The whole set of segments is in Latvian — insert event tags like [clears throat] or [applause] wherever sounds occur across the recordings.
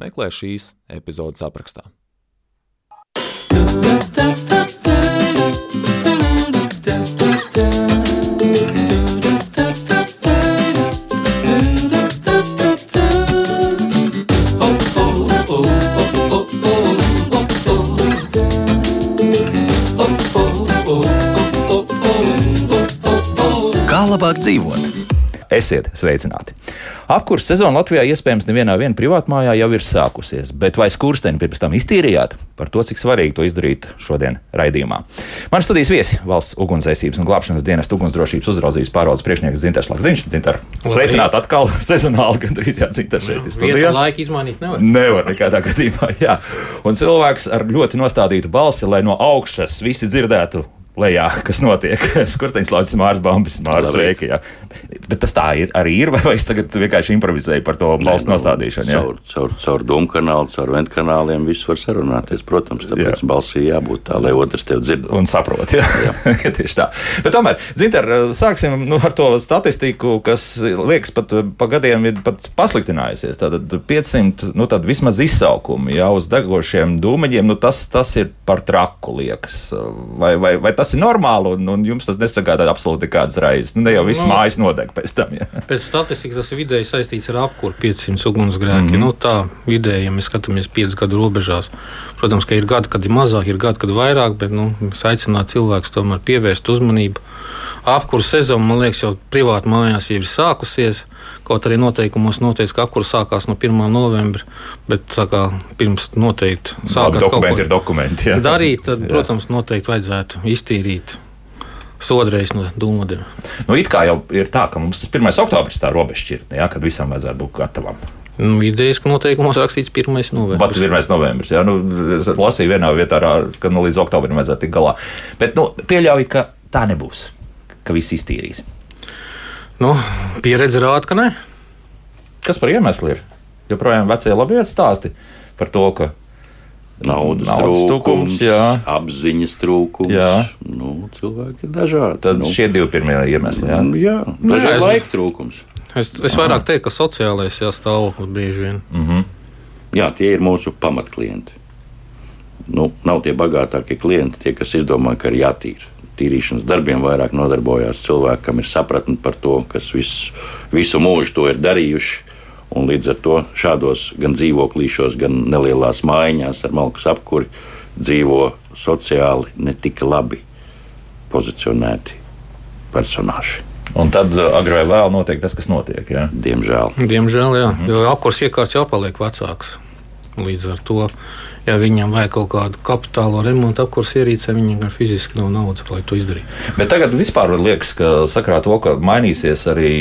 meklē šīs epizodes aprakstā. Kā labāk dzīvot? Esiet sveicināti! Apkurss sezona Latvijā iespējams nevienā privātmājā jau ir sākusies, bet vai skursteni pirms tam iztīrījāt? Par to, cik svarīgi to izdarīt šodien raidījumā. Man studijas viesi valsts ugunsdzēsības un glābšanas dienas ugunsdrošības uzraudzības pārvaldes priekšnieks Zinters Lakstiņš. Zinter, sveicināt atkal [laughs] sezonāli, gandrīz jā, Zinter šeit. Vietu laiku izmainīt nevar. Nevar nekādā gadījumā, jā. Un cilvēks ar ļoti nostādītu balsi, lai no augšas visi dzirdētu lejā, kas notiek. [laughs] Skursteņš laucis Mārcis Bambis, Mārcis Veika. Jā. Bet tas tā ir, arī ir, [laughs] vai es tagad vienkārši improvizēju par to balstu nu, nostādīšanu? Jā? Caur, caur, caur dūmu kanālu, caur ventu kanāliem viss var sarunāties, protams, tāpēc jā. balsī jābūt tā, lai otrs tev dzird. Un saprot, jā. jā. [laughs] tieši tā. Bet tomēr, Zinter, sāksim nu, ar to statistiku, kas liekas pat pa gadiem ir pat pasliktinājusies. Tātad 500, nu tad vismaz izsaukumi jau uz degošiem dūmeņiem, nu tas, tas ir par traku liekas. Vai, vai, vai tas tas ir normāli, un, un jums tas nesagādā absolūti nekādas raizes. Nu, ne jau viss nu, mājas nodeg pēc tam. Ja. Pēc statistikas tas vidēji saistīts ar apkūru 500 ugunsgrēki. Mm -hmm. nu, tā vidēji, ja mēs skatāmies 5 gadu robežās, protams, ka ir gadi, kad ir mazāk, ir gadi, kad ir vairāk, bet nu, mēs aicinām cilvēkus tomēr pievērst uzmanību. Apkūra sezona, man liekas, jau privāti mājās jau ir sākusies. Kaut arī noteikumos noteikts, ka apkurs sākās no 1. novembra, bet kā, pirms noteikti sākās dokumenti ir dokumenti. Jā. Darīt, tad, protams, noteikti vajadzētu iztīrīt sodreiz no dūmodiem. Nu, it kā jau ir tā, ka mums tas 1. oktobris tā robežšķirtne, ja, kad visam vajadzētu būt gatavam. Nu, idejas, ka noteikumos rakstīts 1. novembris. Pat 1. novembris. Jā, nu, lasīju vienā vietā, ka nu, līdz oktobrim vajadzētu tikt galā. Bet nu, pieļauju, ka tā nebūs, ka viss iztīrīs. Nu, pieredze rāda, ka nē. Kas par iemeslu ir? Joprojām vecie labi stāsti par to, ka naudas, naudas trūkums, trūkums apziņas trūkums. Jā. Nu, cilvēki ir dažādi. Tad nu, šie divi pirmie iemesli. Jā, jā dažādi nu, laika trūkums. Es, es vairāk teiktu, ka sociālais stāvoklis bieži vien. Mm -hmm. Jā, tie ir mūsu pamatklienti. Nu, nav tie bagātākie klienti, tie, kas izdomā, ka ir jātīra. Tīrīšanas darbiem vairāk nodarbojās cilvēki, kam ir sapratne par to, kas visu, visu mūžu to ir darījuši Un līdz ar to šādos gan dzīvoklīšos, gan nelielās mājiņās ar malku apkuri dzīvo sociāli ne tik labi pozicionēti personāļi. Un tad uh, agrāk vai vēlāk notiek tas, kas notiek. Jā? Diemžēl. Diemžēl, jā. Mhm. Jo apkurs iekārts jau paliek vecāks. Līdz ar to ja viņam vajag kaut kādu kapitālo remontu, apkursu ierīcē, viņam gan fiziski nav naudas, lai to izdarītu. Bet tagad vispār liekas, ka sakrā to, ka mainīsies arī,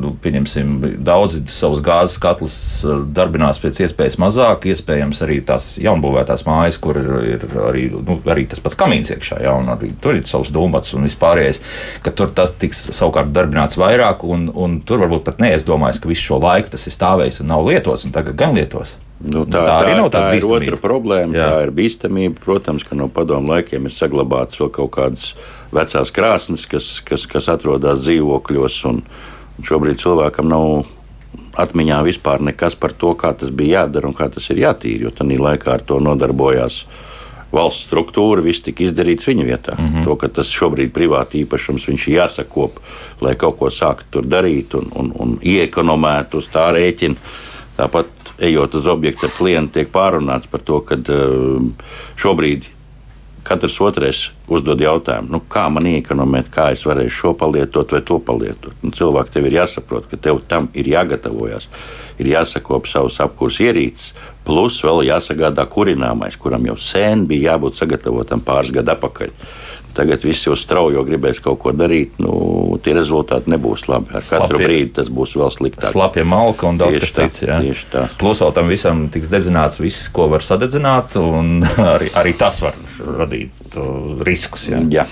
nu, pieņemsim, daudzi savus gāzes katlus uh, darbinās pēc iespējas mazāk, iespējams arī tās jaunbūvētās mājas, kur ir, ir arī, nu, arī tas pats kamīns iekšā, ja, un arī tur ir savs dūmats un vispārējais, ka tur tas tiks savukārt darbināts vairāk, un, un tur varbūt pat neiedomājas, ka visu šo laiku tas ir stājis un nav lietots, un tagad gan lietos. Nu, tā, tā, tā, tā, ir otra problēma. Jā. Tā ir bīstamība. Protams, ka no padomu laikiem ir saglabātas vēl kaut kādas vecās krāsnes, kas, kas, kas atrodas dzīvokļos. Šobrīd cilvēkam nav atmiņā vispār nekas par to, kā tas bija jādara un kā tas ir jātīra. Jo tajā laikā ar to nodarbojās valsts struktūra, viss tika izdarīts viņa vietā. Mm -hmm. To, ka tas šobrīd ir privāti īpašums, viņš ir jāsakop, lai kaut ko sāktu tur darīt un, un, un iekonomētu uz tā rēķina. Tāpat ejot uz objektu ar klientu, tiek pārunāts par to, ka uh, šobrīd katrs otrais uzdod jautājumu, nu, kā man iekonomēt, kā es varēšu šo palietot vai to palietot. Un cilvēki tev ir jāsaprot, ka tev tam ir jāgatavojas, ir jāsakop savus apkūras ierīces, plus vēl jāsagādā kurināmais, kuram jau sen bija jābūt sagatavotam pāris gadu atpakaļ. Tagad visi uz straujo gribēs kaut ko darīt. Nu, tie rezultāti nebūs labi. Ar Slapie, katru brīdi tas būs vēl sliktāk. Slapja malka un daudz tieši kas cits. Tā, tieši tā. Plus vēl tam visam tiks dedzināts viss, ko var sadedzināt, un [laughs] arī, arī tas var radīt riskus. Jā. Jā.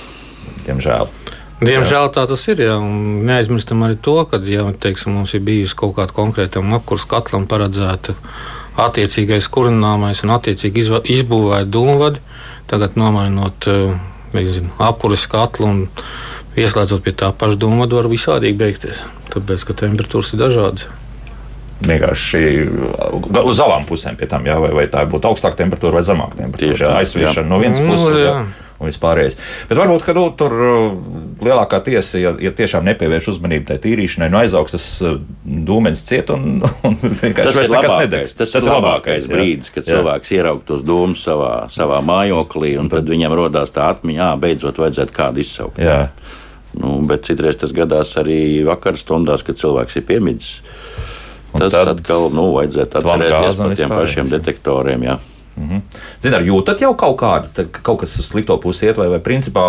Diemžēl. Diemžēl tā tas ir. Jā, neaizmirstam arī to, ka ja, teiksim, mums ir bijusi kaut kāda konkrēta makuru katlam paredzēta attiecīgais kurināmais un attiecīgi izbūvēta dūmvadi. Tagad nomainot uh, nezinu, apkuras katlu un ieslēdzot pie tā paša dūma, var visādīgi beigties. Tāpēc, ka temperatūras ir dažādas. Vienkārši uz abām pusēm pie tam, jā, vai, vai tā būtu augstāka temperatūra vai zemāka temperatūra. Aizsviešana no vienas nu, puses. Jā. Jā un vispārējais. Bet varbūt, ka nu, tur uh, lielākā tiesa, ja, ja tiešām nepievērš uzmanību tai tīrīšanai, no aizaugs tas uh, dūmens ciet un, [laughs] un vienkārši tas ir labākais, tas, tas ir labākais brīdis, kad jā. cilvēks ieraug tos dūmus savā, savā mājoklī, un tad viņam rodās tā atmiņā, beidzot vajadzētu kādu izsaukt. Jā. Nu, bet citreiz tas gadās arī vakar stundās, kad cilvēks ir piemidzis. Tas tad atkal nu, vajadzētu atcerēties par tiem pašiem detektoriem. Jā. Mm -hmm. Zināt, jūtat jau kaut kādas, kaut kas uz slikto pusi iet, vai, vai principā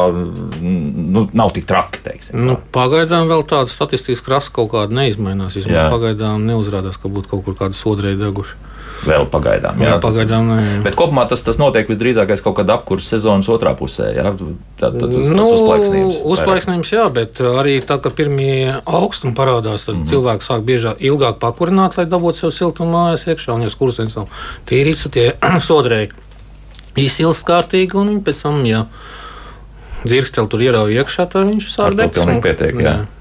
nu, nav tik traki. Teiksim, nu, pagaidām vēl tāda statistikas krasta kaut kāda neizmainās. Vismaz pagaidām neuzrādās, ka būtu kaut kur kāda sodrēja deguši. Vēl pagaidām. Jā, jā pagaidām. Ne, jā. Bet kopumā tas, tas notiek visdrīzāk kaut kādā apkurses sezonas otrā pusē. Jā, tad, tad, tas, nu, uzplaiksnījums. Uzplaiksnījums, jā, bet arī tā, ka pirmie augstumi parādās, tad mm -hmm. cilvēki sāk biežāk, ilgāk pakurināt, lai dabūtu sev siltumu mājās iekšā. Un, ja kursens nav tīrīts, tad tie [clears throat] sodrēji izsilst kārtīgi un viņi pēc tam, ja dzirksteli tur ierauj iekšā, tad viņš sāk degt. Tas pilnīgi pietiek, jā. jā.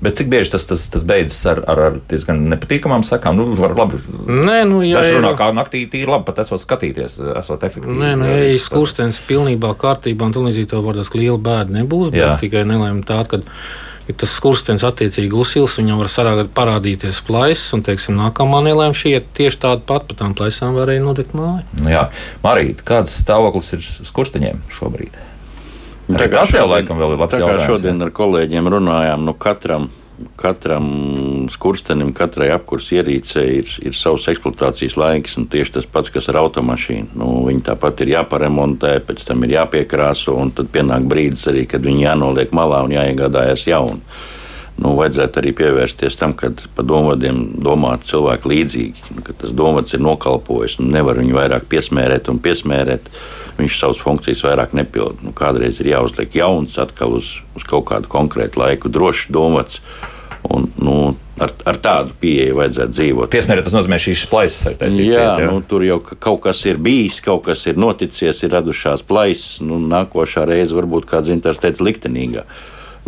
Bet cik bieži tas, tas, tas beidzas ar, ar, ar diezgan nepatīkamām sakām? Nu, var labi. Nē, nu, ja Daži runā, kā naktī tīri labi, pat esot skatīties, esot efektīvi. Nē, nu, ja ir skurstenis pilnībā kārtībā, un tā līdzīgi tev var tas liela bēda nebūs, bet Jā. tikai nelēma tā, ka ja tas skurstenis attiecīgi uzsils, viņam var sarāgāt, parādīties plaisas, un, teiksim, nākamā nelēma šī ir tieši tāda pat, pa tām plaisām varēja nodegt māju. Nu, jā, Marīt, kāds stāvoklis ir skursteņiem šobrīd? Kā tas jau laikam vēl ir labs tā jautājums. Šodien ar kolēģiem runājām, nu katram, katram skurstenim, katrai apkurss ierīcei ir, ir savs eksploatācijas laiks, un tieši tas pats, kas ar automašīnu. Nu, viņi tāpat ir jāparemontē, pēc tam ir jāpiekrāso, un tad pienāk brīdis arī, kad viņi jānoliek malā un jāiegādājas jaunu. Nu, vajadzētu arī pievērsties tam, ka par domādiem domāt cilvēki līdzīgi, ka tas domāts ir nokalpojis un nevar viņu vairāk piesmērēt un piesmērēt. Viņš savas funkcijas vairāk nepilda. Nu, kādreiz ir jāuzliek jauns, atkal uz, uz kaut kādu konkrētu laiku, droši domāts. Un, nu, ar, ar tādu pieeju vajadzētu dzīvot. Piesmērēt, tas nozīmē šīs plaisas saistības. Jā, jā. Nu, tur jau kaut kas ir bijis, kaut kas ir noticis, ir radušās plaisas. Nu, nākošā reize varbūt kāds teica liktenīgāk.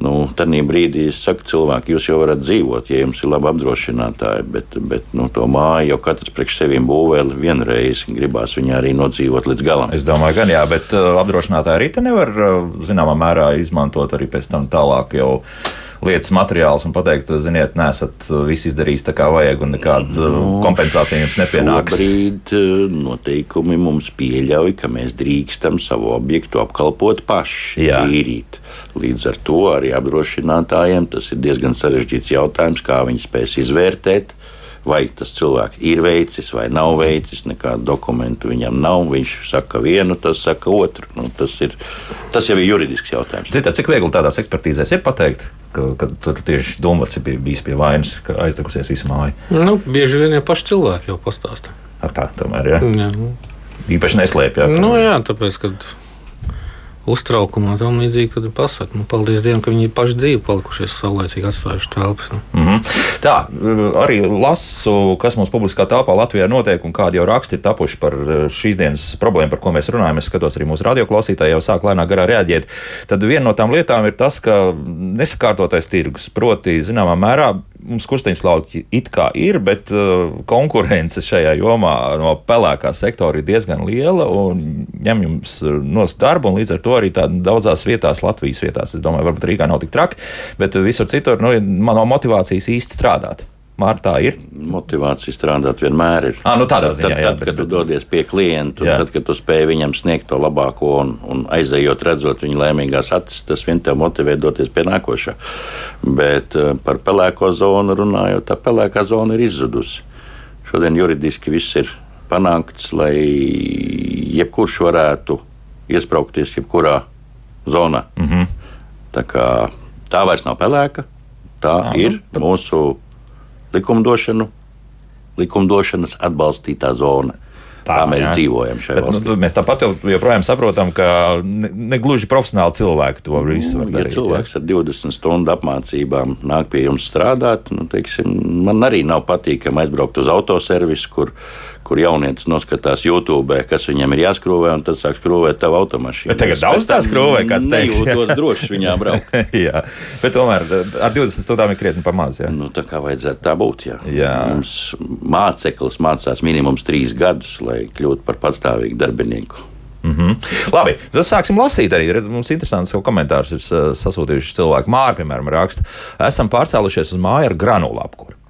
Nu, Tad brīdī es saku, cilvēki, jūs jau varat dzīvot, ja jums ir labi apdrošinātāji, bet, bet nu, to māju jau katrs priekš sevim būvē vienreiz. Gribās viņu arī nodzīvot līdz galam. Es domāju, gan jā, bet uh, apdrošinātāji arī te nevar uh, zināmā mērā izmantot arī pēc tam tālāk jau lietas materiālus un pateikt, ziniet, nesat uh, visu izdarījis tā kā vajag un nekāda uh, no, kompensācija jums nepienāks. Šobrīd noteikumi mums pieļauj, ka mēs drīkstam savu objektu apkalpot paši, īrīt. Līdz ar to arī apdrošinātājiem tas ir diezgan sarežģīts jautājums, kā viņi spēs izvērtēt. Vai tas cilvēks ir veicis vai nav veicis, nekādu dokumentu viņam nav. Viņš saka vienu, tas saka otru. Nu, tas, ir, tas jau ir juridisks jautājums. Ziniet, cik viegli tādās ekspertīzēs ir pateikt, ka, ka tur tieši domāts ir bijis pie vainas, ka aizdegusies visu māju? Nu, bieži vien jau paši cilvēki jau pastāsta. Ar tā, tomēr, jā. jā. Īpaši neslēpj. Jā, nu, jā, tāpēc, ka uztraukumā tam līdzīgi, kad ir pasakot, nu, paldies Dievam, ka viņi paši dzīvi palikušies, saulēcīgi atstājuši telpas. Nu. Mm -hmm. Tā, arī lasu, kas mums publiskā telpā Latvijā notiek un kādi jau raksti ir tapuši par eh, šīs dienas problēmu, par ko mēs runājam. Es skatos arī mūsu radioklausītāji jau sāk lēnā garā reaģēt. Tad viena no tām lietām ir tas, ka nesakārtotais tirgus, proti, zināmā mērā mums kursteņslauki it kā ir, bet uh, konkurence šajā jomā no pelēkā sektora ir diezgan liela un ņem jums uh, no darba, un līdz ar to arī daudzās vietās, Latvijas vietās, es domāju, varbūt Rīgā nav tik traki, bet visur citur nu, man nav motivācijas īsti strādāt. Mārta ir. Motivācija strādāt vienmēr ir. À, nu tādā ziņā, tad, jā. Tad, bet, kad tu dodies pie klienta, tad, kad tu spēj viņam sniegt to labāko un, un aizejot, redzot viņa laimīgās acis, tas vien te motivē doties pie nākošā. Bet uh, par pelēko zonu runājot, tā pelēkā zona ir izzudusi. Šodien juridiski viss ir panākts, lai jebkurš varētu iesprāgties jebkurā zonā. Mm -hmm. tā, kā, tā vairs nav pelēka. Tā Aha, ir nu, mūsu likumdošanu, likumdošanas atbalstītā zona. Tā, tā mēs jā. dzīvojam šajā Bet, valstī. Nu, mēs tāpat joprojām saprotam, ka negluži ne profesionāli cilvēki to visu var darīt. Ja cilvēks jā. ar 20 stundu apmācībām nāk pie jums strādāt, nu, teiksim, man arī nav patīkami aizbraukt uz autoservisu, kur kur jaunietis noskatās YouTube, kas viņam ir jāskrūvē, un tad sāk skrūvēt tavu automašīnu. Bet tagad daudz tā skrūvē, kāds teiks. Jūtos droši viņā braukt. [laughs] jā, bet tomēr ar 20 stundām ir krietni pamaz. Jā. Nu, tā kā vajadzētu tā būt. Jā. Jā. Mums māceklis mācās minimums trīs gadus, lai kļūtu par patstāvīgu darbinieku. Mm -hmm. Labi, tad sāksim lasīt arī. Mums interesants komentārs ir sasūtījuši cilvēki. Mārķis, piemēram, raksta, esam pārcēlušies uz māju ar granulu apkuri.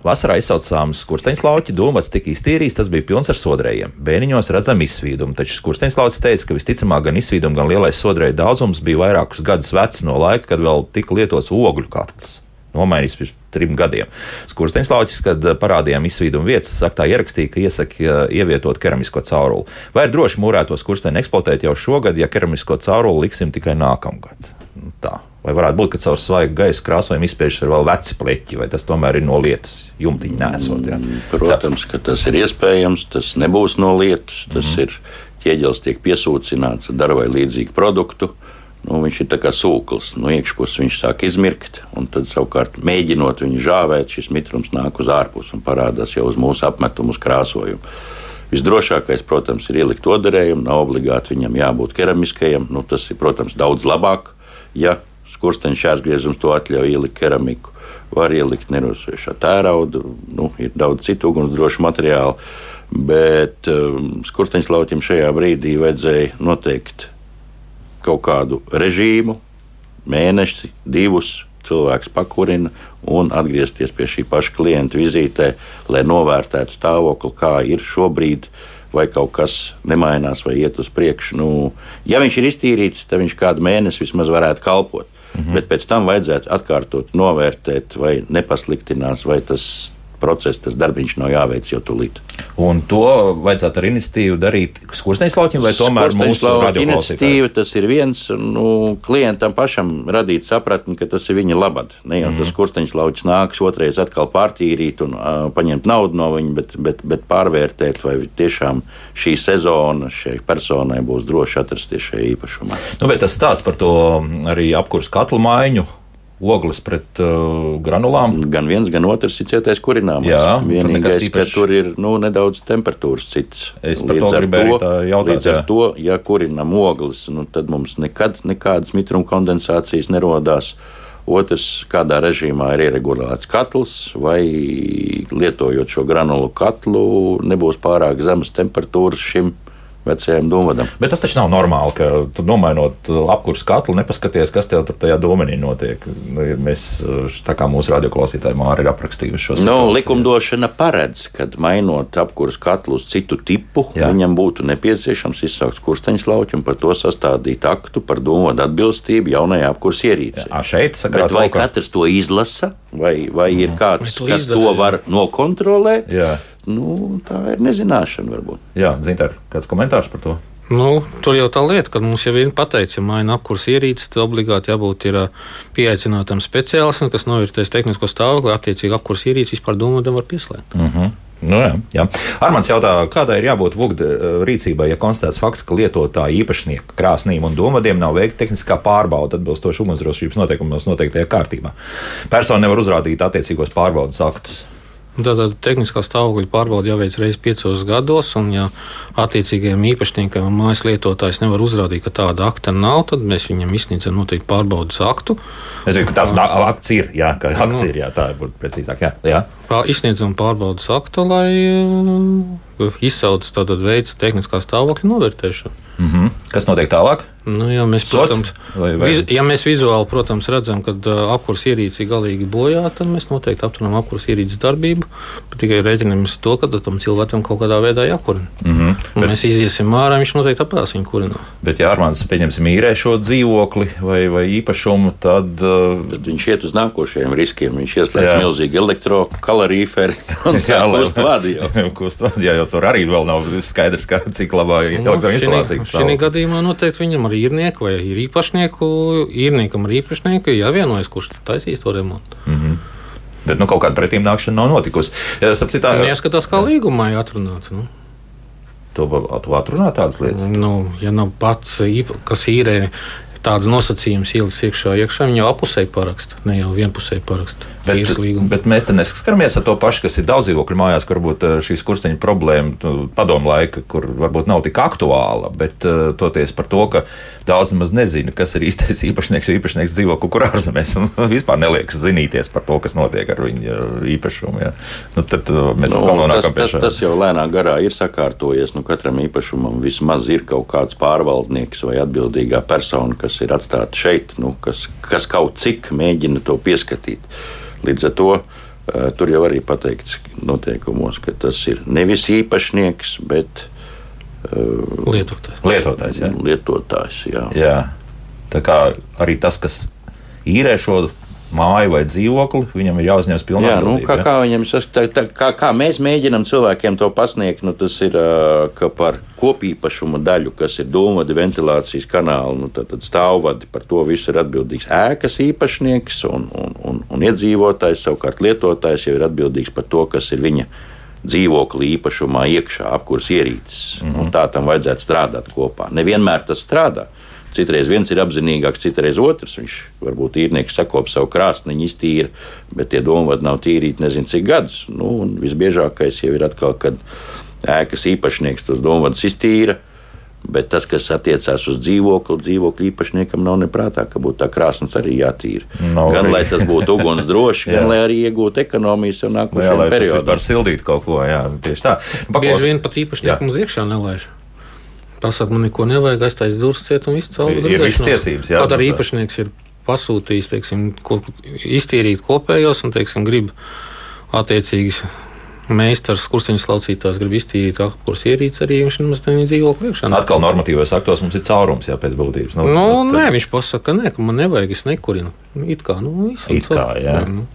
Vasarā izsaucām skursteņslauķi, dūmats tika iztīrīts, tas bija pilns ar sodrējiem. Bēniņos redzam izsvīdumu, taču skursteņslaucis teica, ka visticamāk gan izsvīdumu, gan lielais sodrēja daudzums bija vairākus gadus vecs no laika, kad vēl tika lietots ogļu katls. Nomainījis pirms trim gadiem. Skursteņslauķis, kad parādījām izsvīdumu vietas, saktā ierakstīja, ka iesaka ievietot keramisko cauruli. Vai ir droši mūrēto skursteņu eksploatēt jau šogad, ja keramisko cauruli liksim tikai nākamgad? Nu, tā. Vai varētu būt, ka caur svaigu gaisa krāsojumu izspiežas ir vēl veci pleķi, vai tas tomēr ir no lietas jumtiņa nesot? Ja? Mm, protams, ka tas ir iespējams, tas nebūs no lietas, tas mm -hmm. ir ķieģelis tiek piesūcināts ar darbai līdzīgu produktu. Nu, viņš ir kā sūklis, no iekšpuses viņš sāk izmirkt, un tad savukārt mēģinot viņu žāvēt, šis mitrums nāk uz ārpusi un parādās jau uz mūsu apmetumu, uz krāsojumu. Visdrošākais, protams, ir ielikt odarējumu, nav obligāti viņam jābūt keramiskajam. Nu, tas ir, protams, daudz labāk, ja skursteņa šķērsgriezums to atļauj ielikt keramiku. Var ielikt nerosošā tērauda, nu, ir daudz citu ugunsdrošu materiālu, bet um, skursteņslauķim šajā brīdī vajadzēja noteikt kaut kādu režīmu, mēnesi, divus cilvēks pakurina un atgriezties pie šī paša klienta vizītē, lai novērtētu stāvokli, kā ir šobrīd, vai kaut kas nemainās, vai iet uz priekšu. Nu, ja viņš ir iztīrīts, tad viņš kādu mēnesi vismaz varētu kalpot. Mhm. Bet pēc tam vajadzētu atkārtot, novērtēt, vai nepasliktinās, vai tas process, tas darbiņš nav jāveic jau tūlīt. Un to vajadzētu ar iniciatīvu darīt skursteņslauķim, vai tomēr mūsu iniciatīva tas ir viens, nu, klientam pašam radīt sapratni, ka tas ir viņa labad. Ne jau mm tas skursteņslauķis nāks otrais atkal pārtīrīt un uh, paņemt naudu no viņa, bet, bet, bet pārvērtēt, vai tiešām šī sezona šai personai būs droši atrasties šajā īpašumā. Nu, bet tas stāsts par to arī apkurs katlu maiņu ogles pret uh, granulām. Gan viens, gan otrs ir cietais kurināms. Jā, vienīgais, īpaši... ka tur ir nu, nedaudz temperatūras cits. Es līdz to ar to, jautāt, līdz ar to, ja kurinam ogles, nu, tad mums nekad nekādas mitruma kondensācijas nerodās. Otrs, kādā režīmā ir ieregulēts katls, vai lietojot šo granulu katlu, nebūs pārāk zemas temperatūras šim vecajam dūmadam. Bet tas taču nav normāli, ka tu nomainot apkursu katlu, nepaskaties, kas tev tur tajā dūmenī notiek. Nu, mēs, tā kā mūsu radioklausītāji māri ir aprakstījuši šo situāciju. Nu, likumdošana paredz, ka mainot apkursu katlu uz citu tipu, Jā. viņam būtu nepieciešams izsaukt kursteņus lauķi un par to sastādīt aktu par dūmodu atbilstību jaunajai apkursu ierīcei. Jā, šeit sakrāt, vai katrs to izlasa, vai, vai ir mhm. kāds, to kas izdara, to var nokontrolēt? Jā nu, tā ir nezināšana varbūt. Jā, Zintār, kāds komentārs par to? Nu, tur jau tā lieta, ka mums jau ir pateikts, ja maina apkurs ierīce, tad obligāti jābūt ir pieaicinātam speciālistam, kas novērtēs tehnisko stāvokli, attiecīgi apkurs ierīci vispār domātam var pieslēgt. Uh mhm. -huh. Nu, jā, jā. Armāns jautā, kādai ir jābūt VUGD rīcībai, ja konstatēts fakts, ka lietotāja īpašnieka krāsnīm un domādiem nav veikta tehniskā pārbauda atbilstoši ugunsdrošības noteikumos noteiktajā kārtībā. Persona nevar uzrādīt attiecīgos pārbaudas aktus. Tātad tehniskā stāvokļa pārbaude jāveic reizes piecos gados, un, ja attiecīgajam īpašniekam un mājas lietotājs nevar uzrādīt, ka tāda akta nav, tad mēs viņam izsniedzam noteikti pārbaudas aktu. Es zinu, ka tās akts ir, jā, ka akts nu, ir, jā, tā ir precīzāk, jā. jā. Izsniedzam pārbaudas aktu, lai uh, izsauc tātad veids tehniskā stāvokļa novērtēšanu. Mm -hmm. Kas notiek tālāk? Nu, ja, mēs, protams, vai, vai? Viz, ja mēs vizuāli protams, redzam, ka uh, apkurss ierīce ir galīgi bojāta, tad mēs noteikti apturam apkurss ierīces darbību. Tikai rēķinamies to, ka tam cilvēkam kaut kādā veidā jākurina. Mm -hmm. bet, mēs iziesim ārā, viņš noteikti apgās viņu kurināt. Bet, ja Armāns pieņemsim īrē šo dzīvokli vai, vai īpašumu, tad, uh, tad viņš iet uz nākošajiem riskiem. Viņš ieslēdz milzīgi elektrokalorīferi [laughs] un kust vadu jau. [laughs] kust vadu, jā, jo tur arī vēl nav skaidrs, kā, cik labā nu, elektroinstalācija. Šī gadījumā noteikti viņam ar īrnieku vai ir īpašnieku, īrniekam ar īpašnieku jāvienojas, kurš taisīs to remontu. Mm -hmm. Bet nu, kaut kāda pretīm nākšana nav notikusi. Citā... Neskatās, kā līgumā ir atrunāts. Nu. To, to atrunā tādas lietas? Nu, ja nav pats, kas īrē tādas nosacījumus ieliks iekšā, iekšā viņa jau apusēji paraksta, ne jau vienpusēji paraksta. Bet, bet mēs te nesaskaramies ar to pašu, kas ir daudz dzīvokļu mājās, kur varbūt eh, šī skursteņa problēma nu, padomu laika, kur varbūt nav tik aktuāla, bet uh, toties par to, ka daudz maz nezina, kas ir īstais [laughs] īpašnieks, jo īpašnieks dzīvo kaut kur ārzemēs un [laughs] vispār neliekas zinīties par to, kas notiek ar viņa īpašumu. Ja. Nu, tad uh, mēs nu, atkal nonākam pie šā. Tas jau lēnā garā ir sakārtojies. Nu, katram īpašumam vismaz ir kaut kāds pārvaldnieks vai atbildīgā persona, kas ir atstāta šeit, nu, kas, kas kaut cik mēģina to pieskatīt. Līdz ar to uh, tur jau arī pateikts noteikumos, ka tas ir nevis īpašnieks, bet uh, lietotājs. Lietotājs, jā. lietotājs jā. jā. Tā kā arī tas, kas īrē šo māju vai dzīvokli, viņam ir jāuzņemas pilnībā. Jā, nu, kā, kā, viņam, tā, tā, kā, kā mēs mēģinām cilvēkiem to pasniegt, nu, tas ir par kopīpašuma daļu, kas ir dūmvadi, ventilācijas kanāli, nu, tad, tad stāvvadi par to visu ir atbildīgs ēkas īpašnieks un, un, un, un iedzīvotājs, savukārt lietotājs jau ir atbildīgs par to, kas ir viņa dzīvokļa īpašumā iekšā, apkurs ierīces. Mm -hmm. Tā tam vajadzētu strādāt kopā. Nevienmēr tas strādā. Citreiz viens ir apzinīgāks, citreiz otrs. Viņš varbūt īrnieks sakop savu krāsniņu, iztīra, bet tie domāti nav tīrīti nezinu cik gadus. Nu, un visbiežākais jau ir atkal, kad ēkas īpašnieks tos domātus iztīra. Bet tas, kas attiecās uz dzīvokli, dzīvokļu īpašniekam nav neprātā, ka būtu tā krāsnes arī jātīra. No, gan arī. lai tas būtu [laughs] uguns droši, gan lai arī iegūtu ekonomijas un nākošajā periodā. Var sildīt kaut ko, jā, tieši tā. Pakos... Bieži vien pat īpašniekam uz iekšā nelaiž. Pasaka, man neko nevajag, aiztais durvis ciet un viss caur. Ir visas tiesības, jā. Kaut arī īpašnieks ir pasūtījis, teiksim, ko, iztīrīt kopējos un, teiksim, grib attiecīgi meistars, kursteņas laucītājs grib iztīrīt apkurs ierīci, arī viņš nemaz nedzīvo iekšā. Atkal normatīvais aktos mums ir caurums, jā, pēc būtības. Nu, nu, nē, viņš pasaka, ka nē, ka man nevajag, es nekurinu. It kā, nu, visu. It kā, jā. jā nu.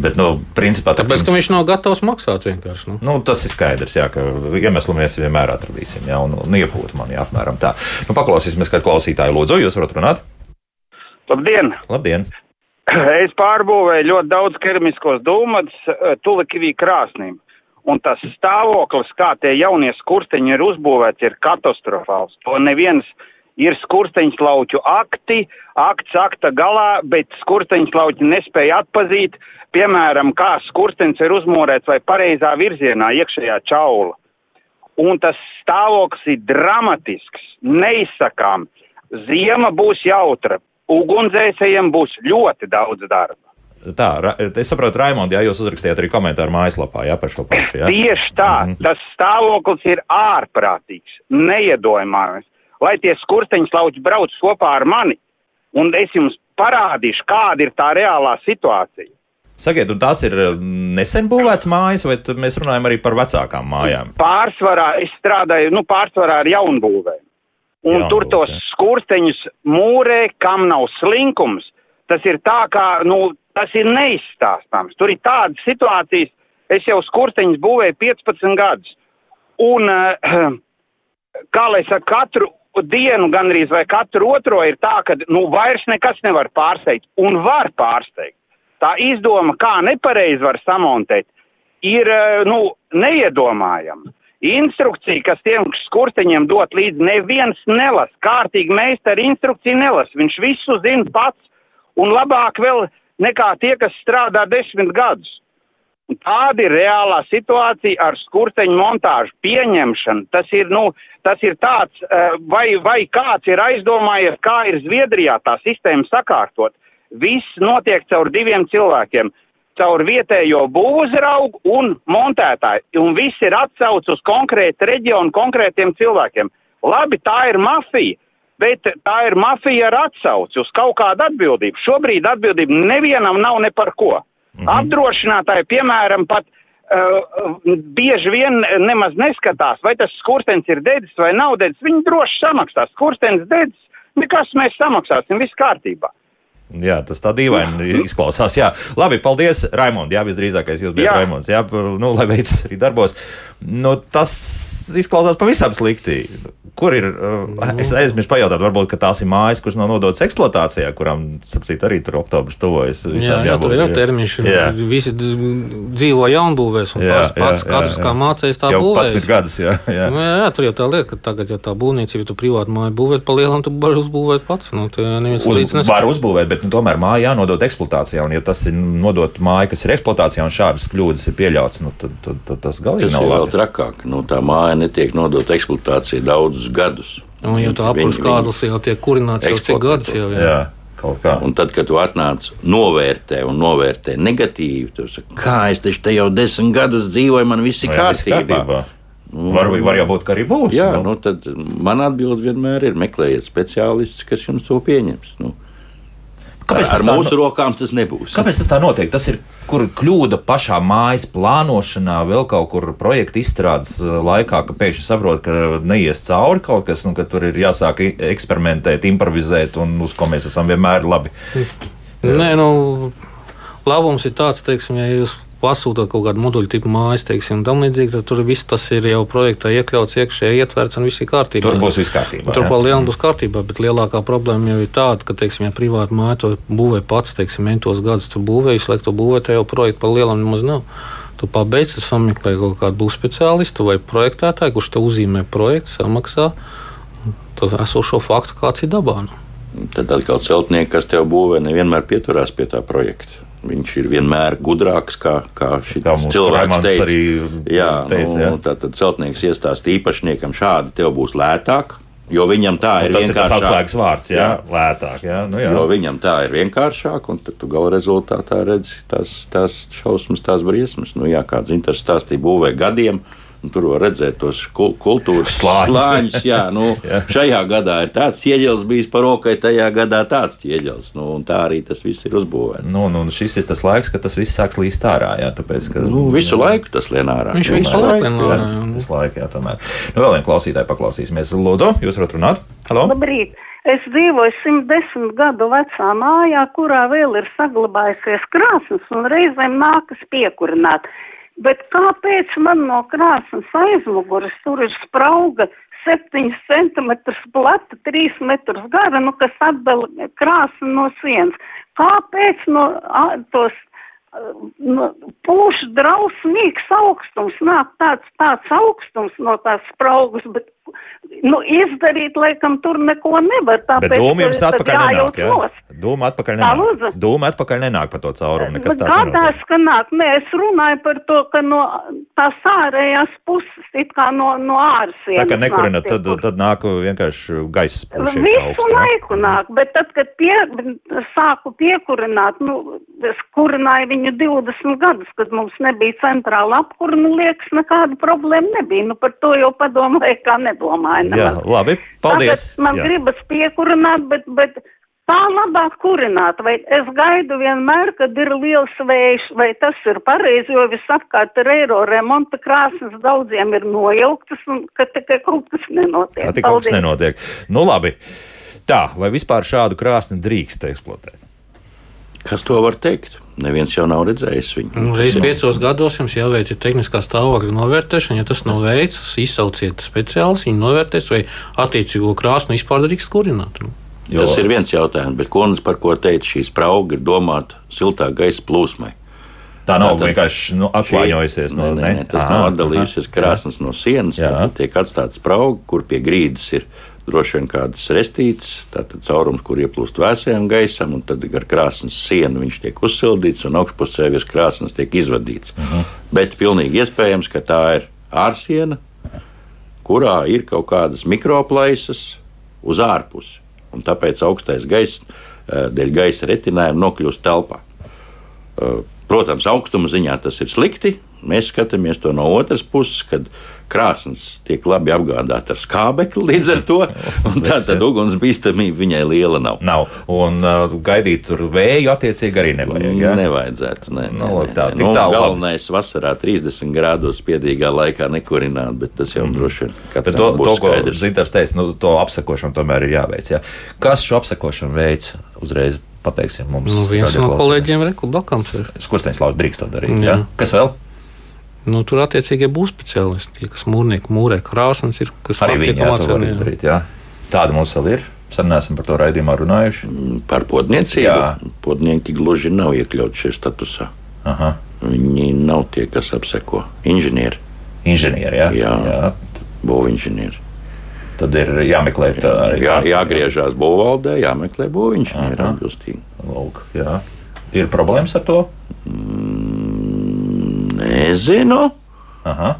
Bet, nu, principā, Tāpēc, ka viņš nav gatavs maksāt vienkārši. Nu. Nu, tas ir skaidrs, jā, ka iemeslu mēs vienmēr atradīsim, jā, un, un iepūt mani apmēram tā. Nu, paklausīsimies, kā klausītāji lūdzu, jūs varat runāt? Labdien! Labdien. [clears throat] Es pārbūvēju ļoti daudz keramiskos dūmus eh, Tulikivī krāsnīm. Un tas stāvoklis, kā tie jaunie skursteņi ir uzbūvēti, ir katastrofāls. To neviens ir skursteņslauķu akti, akts akta galā, bet skursteņslauķi nespēja atpazīt, piemēram, kā skurstenis ir uzmūrēts vai pareizā virzienā iekšējā čaula. Un tas stāvoklis ir dramatisks, neizsakām. Ziema būs jautra, ugunsdzēsējiem būs ļoti daudz darba. Tā, es saprotu, Raimond, jā, jūs uzrakstījāt arī komentāru mājaslapā, jā, par šo pašu. Jā. Tieši tā, mm -hmm. tas stāvoklis ir ārprātīgs, neiedomājams lai tie skursteņslauķi brauc kopā ar mani, un es jums parādīšu, kāda ir tā reālā situācija. Sakiet, un tās ir eh, nesen būvētas mājas, vai mēs runājam arī par vecākām mājām? Pārsvarā es strādāju, nu, pārsvarā ar jaunbūvēm. Un Jaunbūs, tur tos jā. skursteņus mūrē, kam nav slinkums. Tas ir tā, kā, nu, tas ir neizstāstāms. Tur ir tādas situācijas, es jau skursteņus būvēju 15 gadus. Un, uh, [clears throat] kā lai saka, katru dienu gandrīz vai katru otro ir tā, ka nu, vairs nekas nevar pārsteigt un var pārsteigt. Tā izdoma, kā nepareizi var samontēt, ir eh, nu, neiedomājama. Instrukcija, kas tiem skursteņiem dot līdzi, neviens nelas. Kārtīgi meistari instrukciju nelas. Viņš visu zina pats un labāk vēl nekā tie, kas strādā desmit gadus. Tāda ir reālā situācija ar skursteņu montāžu pieņemšanu. Tas ir, nu, tas ir tāds, eh, vai, vai kāds ir aizdomājies, kā ir Zviedrijā tā sistēma sakārtot. Viss notiek caur diviem cilvēkiem - caur vietējo būvuzraugu un montētāju. Un viss ir atsauc uz konkrētu reģionu, konkrētiem cilvēkiem. Labi, tā ir mafija, bet tā ir mafija ar atsauci uz kaut kādu atbildību. Šobrīd atbildība nevienam nav ne par ko. Mhm. Apdrošinātāji, piemēram, pat uh, bieži vien nemaz neskatās, vai tas skurstenis ir dedzis vai nav dedzis. Viņi droši samaksās. Skurstenis dedzis, nekas mēs samaksāsim, viss kārtībā. Jā, tas tā dīvaini izklausās. Jā, labi, paldies, Raimond. Jā, visdrīzākais jūs bijat Raimonds. Jā, nu, lai veids arī darbos. Nu, tas izklausās pavisam slikti. Kur ir? Uh, es aizmirsu pajautāt, varbūt tās ir mājas, kuras nav nodotas eksploatācijā, kurām, sapcīt, arī tur oktobris tuvojas. Jā, jā, tur ir termiņš. Jā. Visi dzīvo jaunbūvēs, un jā, pats, pats jā, katrs jā, jā. kā mācējis tā būvēs. Tas gadus, jā, jā. Nu, jā, jā, tur jau tā lieta, ka tagad, ja tā būvniecība, ja tu privāti māju būvēt pa lielam, tu vari uzbūvēt pats. Nu, Uz, var uzbūvēt, bet nu, tomēr māja jānodod eksploatācijā, un ja tas ir nodot māja, kas ir eksploatācijā, un šādas kļūdas ir pieļauts, nu, tad, tad, tad tas galīgi tas nav labi. Tas ir vēl trakāk. Nu, tā māja netiek nodota eksploatācijai daudzus gadus. Un, ja tā apkurss kārlis jau tiek kurināts jau cik gadus jau. Jā. Jā. Un tad, kad tu atnāc, novērtē un novērtē negatīvi, tad saki, kā es te jau desmit gadus dzīvoju, man viss ir kārtībā. kārtībā. Nu, var, var jau būt, ka arī būs. Jā, nu. Nu, tad man atbild vienmēr ir meklējiet speciālistus, kas jums to pieņems. Nu. Kāpēc ar, ar mūsu no... rokām tas nebūs? Kāpēc tas tā notiek? Tas ir kur kļūda pašā mājas plānošanā, vēl kaut kur projekta izstrādes uh, laikā, ka pēkšņi saprot, ka neies cauri kaut kas, un ka tur ir jāsāk eksperimentēt, improvizēt, un uz ko mēs esam vienmēr labi. Nē, nu, labums ir tāds, teiksim, ja jūs pasūtot kaut kādu moduļu tipu mājas, teiksim, tam līdzīgi, tad tur viss tas ir jau projektā iekļauts, iekšē ietverts un viss ir kārtībā. Tur būs viss kārtībā. Tur pa lielam būs kārtībā, bet lielākā problēma jau ir tāda, ka, teiksim, ja privāta māja to būvē pats, teiksim, entos gadus tu būvē, visu laiku tu būvē, te jau projektu pa lielam nemaz nav. Tu pabeidz, sameklē kaut kādu būs speciālistu vai projektētāju, kurš te uzzīmē projektu, samaksā to esošo faktu, kāds ir dabā. Nu. Tad atkal celtnieki, kas tev būvē, nevienmēr pieturās pie tā projekta. Viņš ir vienmēr gudrāks kā, kā šis cilvēks. Teica, arī jā, teica, nu, jā. Tātad celtnieks iestāsta īpašniekam, šādi tev būs lētāk. Jo viņam tā ir vienkāršāk. Tas ir atslēgas vārds, jā, jā. lētāk. Jā, nu jā. Jo viņam tā ir vienkāršāk, un tad tu gala rezultātā redzi tās, tās šausmas, tās briesmas. Nu, jā, kāds interesants stāstīja būvē gadiem. Uh, tur var redzēt tos kultūras slāņus. Jā, nu, [laughs] jā. Šajā gadā ir tāds ķieģelis bijis par rokai, tajā gadā tāds ķieģelis. Nu, tā arī tas viss ir uzbūvēts. Nu, nu, šis ir tas laiks, kad tas viss sāks līst ārā. Jā, tāpēc, ka, nu, visu jā. laiku tas lien ārā. Viņš visu laiku lien ārā. Visu laiku, jā, tomēr. Nu, vēl vien klausītāji paklausīsimies. Lūdzu, jūs varat runāt? Halo? Labrīt! Es dzīvoju 110 gadu vecā mājā, kurā vēl ir saglabājusies krāsnes un reizēm nākas piekurināt. Bet kāpēc man no krāsnes aizmuguras tur ir sprauga 7 cm plata, 3 metrus gara, nu, kas atdala krāsni no sienas? Kāpēc no a, tos nu, pūš drausmīgs augstums, nāk tāds, tāds augstums no tās spraugas, bet nu, izdarīt, laikam, tur neko nevar. Tāpēc, bet dūma jums atpakaļ nenāk, jā? Dūma atpakaļ nenāk. Dūma atpakaļ nenāk pa to caurumu, nekas tāds Gadās, ka nāk, nē, es runāju par to, ka no tās ārējās puses, it kā no, no ārsienas. Tā kā nekurina, tad, tad, tad nāk vienkārši gaiss pušies Visu augsts, laiku jā? nāk, bet tad, kad pie, sāku piekurināt, nu, es kurināju viņu viņu 20 gadus, kad mums nebija centrāla apkura, nu liekas, nekāda problēma nebija. Nu par to jau padomāju, kā nedomāju. Nemaz. Jā, labi, paldies. Tāpēc man Jā. gribas piekurināt, bet, bet tā labāk kurināt, vai es gaidu vienmēr, kad ir liels vējš, vai tas ir pareizi, jo visapkārt ir eiro remonta krāsnes, daudziem ir nojauktas, un ka tikai kaut kas nenotiek. Tā tikai kaut kas nenotiek. Nu labi. Tā, vai vispār šādu krāsni drīkst eksploatēt? Kas to var teikt? Neviens jau nav redzējis viņu. Nu, reiz piecos gados jums jāveic tehniskā stāvokļa novērtēšana. Ja tas nav veikts, izsauciet speciālis, viņi novērtēs, vai attiecīgo krāsnu vispār drīkst kurināt. Nu. Jo. Tas ir viens jautājums, bet konis, par ko teica, šī sprauga ir domāta siltā gaisa plūsmai. Tā nav Tātad, vienkārši nu, atslāņojusies no ne, ne, ne, tas. Aha, nav atdalījusies krāsnes no sienas. Tad tiek atstāta sprauga, kur pie grīdas ir droši vien kādas restītes, tātad caurums, kur ieplūst vēsajam gaisam, un tad ar krāsnes sienu viņš tiek uzsildīts, un augšpusē virs krāsnes tiek izvadīts. Uh mhm. -huh. Bet pilnīgi iespējams, ka tā ir ārsiena, kurā ir kaut kādas mikroplaisas uz ārpusi, un tāpēc augstais gaiss eh, dēļ gaisa retinājuma nokļūst telpā. Eh, protams, augstuma ziņā tas ir slikti. Mēs skatāmies to no otras puses, kad krāsnes tiek labi apgādāta ar skābekli līdz ar to. [laughs] Tā tad uguns bīstamība viņai liela nav. Nav. Un uh, gaidīt tur vēju attiecīgi arī nevajag. Ja? Nevajadzētu. Ne, no, ne, tā, ne. Nu, tā, galvenais labi. vasarā 30 grādos spiedīgā laikā nekurināt, bet tas jau mm. droši vien katram to, būs to, skaidrs. Zintars teica, nu, to apsekošanu tomēr ir jāveic. Ja? Kas šo apsekošanu veids uzreiz? Pateiksim, mums nu, viens no kolēģiem Reku Bakams ir. Skursteņš lauks drīkst to darīt. Jā. Ja? Kas vēl? Nu, tur attiecīgi būs speciālisti, tie, kas mūrnieki mūrē krāsnes, ir kas arī viņi to var izdarīt. Jā. Tāda mums vēl ir. Neesam par to raidījumā runājuši. Mm, par podniecību. Jā. Podnieki gluži nav iekļauts šajā statusā. Aha. Viņi nav tie, kas apseko inženieri. Inženieri, jā. jā. jā. Būvinženieri. Tad ir jāmeklē tā arī. Jā, jāgriežās būvvaldē, jāmeklē jā. Ir problēmas ar to? Mm, nezinu. Aha.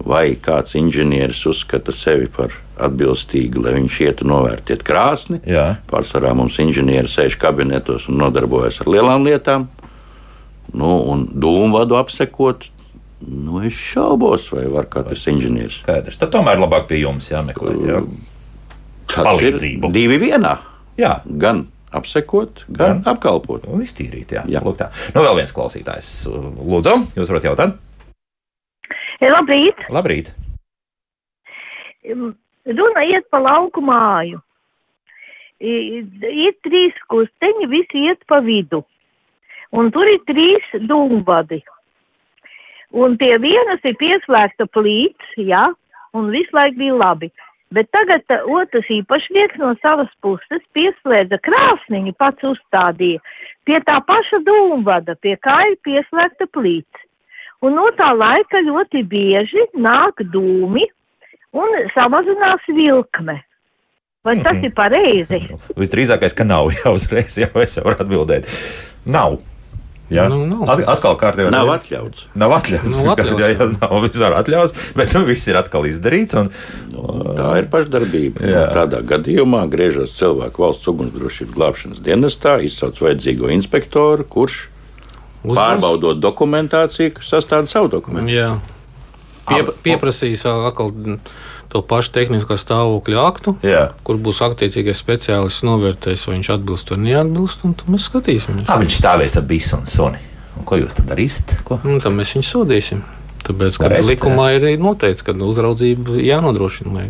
Vai kāds inženieris uzskata sevi par atbilstīgu, lai viņš ietu novērtēt krāsni? Jā. Pārsvarā mums inženieri sēž kabinetos un nodarbojas ar lielām lietām. Nu, un dūmu apsekot, nu, es šaubos, vai var katrs inženieris. Skaidrs. Tad tomēr labāk pie jums jāmeklē. Jā. Tas Palīdzību. ir divi vienā. Jā. Gan apsekot, gan, gan apkalpot. Un iztīrīt, jā. jā. Lūk tā. Nu, vēl viens klausītājs. Lūdzu, jūs varat jautāt? Labrīt! Labrīt! Runa iet pa lauku māju. Ir trīs kusteņi, visi iet pa vidu. Un tur ir trīs dūmbadi. Un pie vienas ir pieslēgta plīts, jā, un visu laiku bija labi. Bet tagad uh, otrs īpašnieks no savas puses pieslēdza krāsniņu, pats uzstādīja pie tā paša dūmvada, pie kā ir pieslēgta plīts. Un no tā laika ļoti bieži nāk dūmi un samazinās vilkme. Vai tas mm -hmm. ir pareizi? Visdrīzākais, ka nav [laughs] jau uzreiz, jau es varu atbildēt. Nav. Jā, nu, nav. At, atkal kārtībā. Nav atļauts. Nav atļauts. Nav atļauts. Jā, jā, nav vispār atļauts, bet nu, viss ir atkal izdarīts. Un, nu, tā ir pašdarbība. Nu, tādā gadījumā griežas cilvēku valsts ugunsdrošības glābšanas dienestā, izsauc vajadzīgo inspektoru, kurš Uzbūs? pārbaudot dokumentāciju, kas sastāda savu dokumentu. Jā. Pie, pieprasīs atkal to pašu tehnisko stāvokļa aktu, Jā. kur būs attiecīgais speciālists novērtējis, vai viņš atbilst vai neatbilst. Tad mēs skatīsimies. Kā viņš stāvēs ar bisu un suni? Un ko jūs tad darīsiet? Nu, tad mēs viņu sodīsim. Tāpēc, ka Varēs, likumā ir noteikts, ka uzraudzība jānodrošina.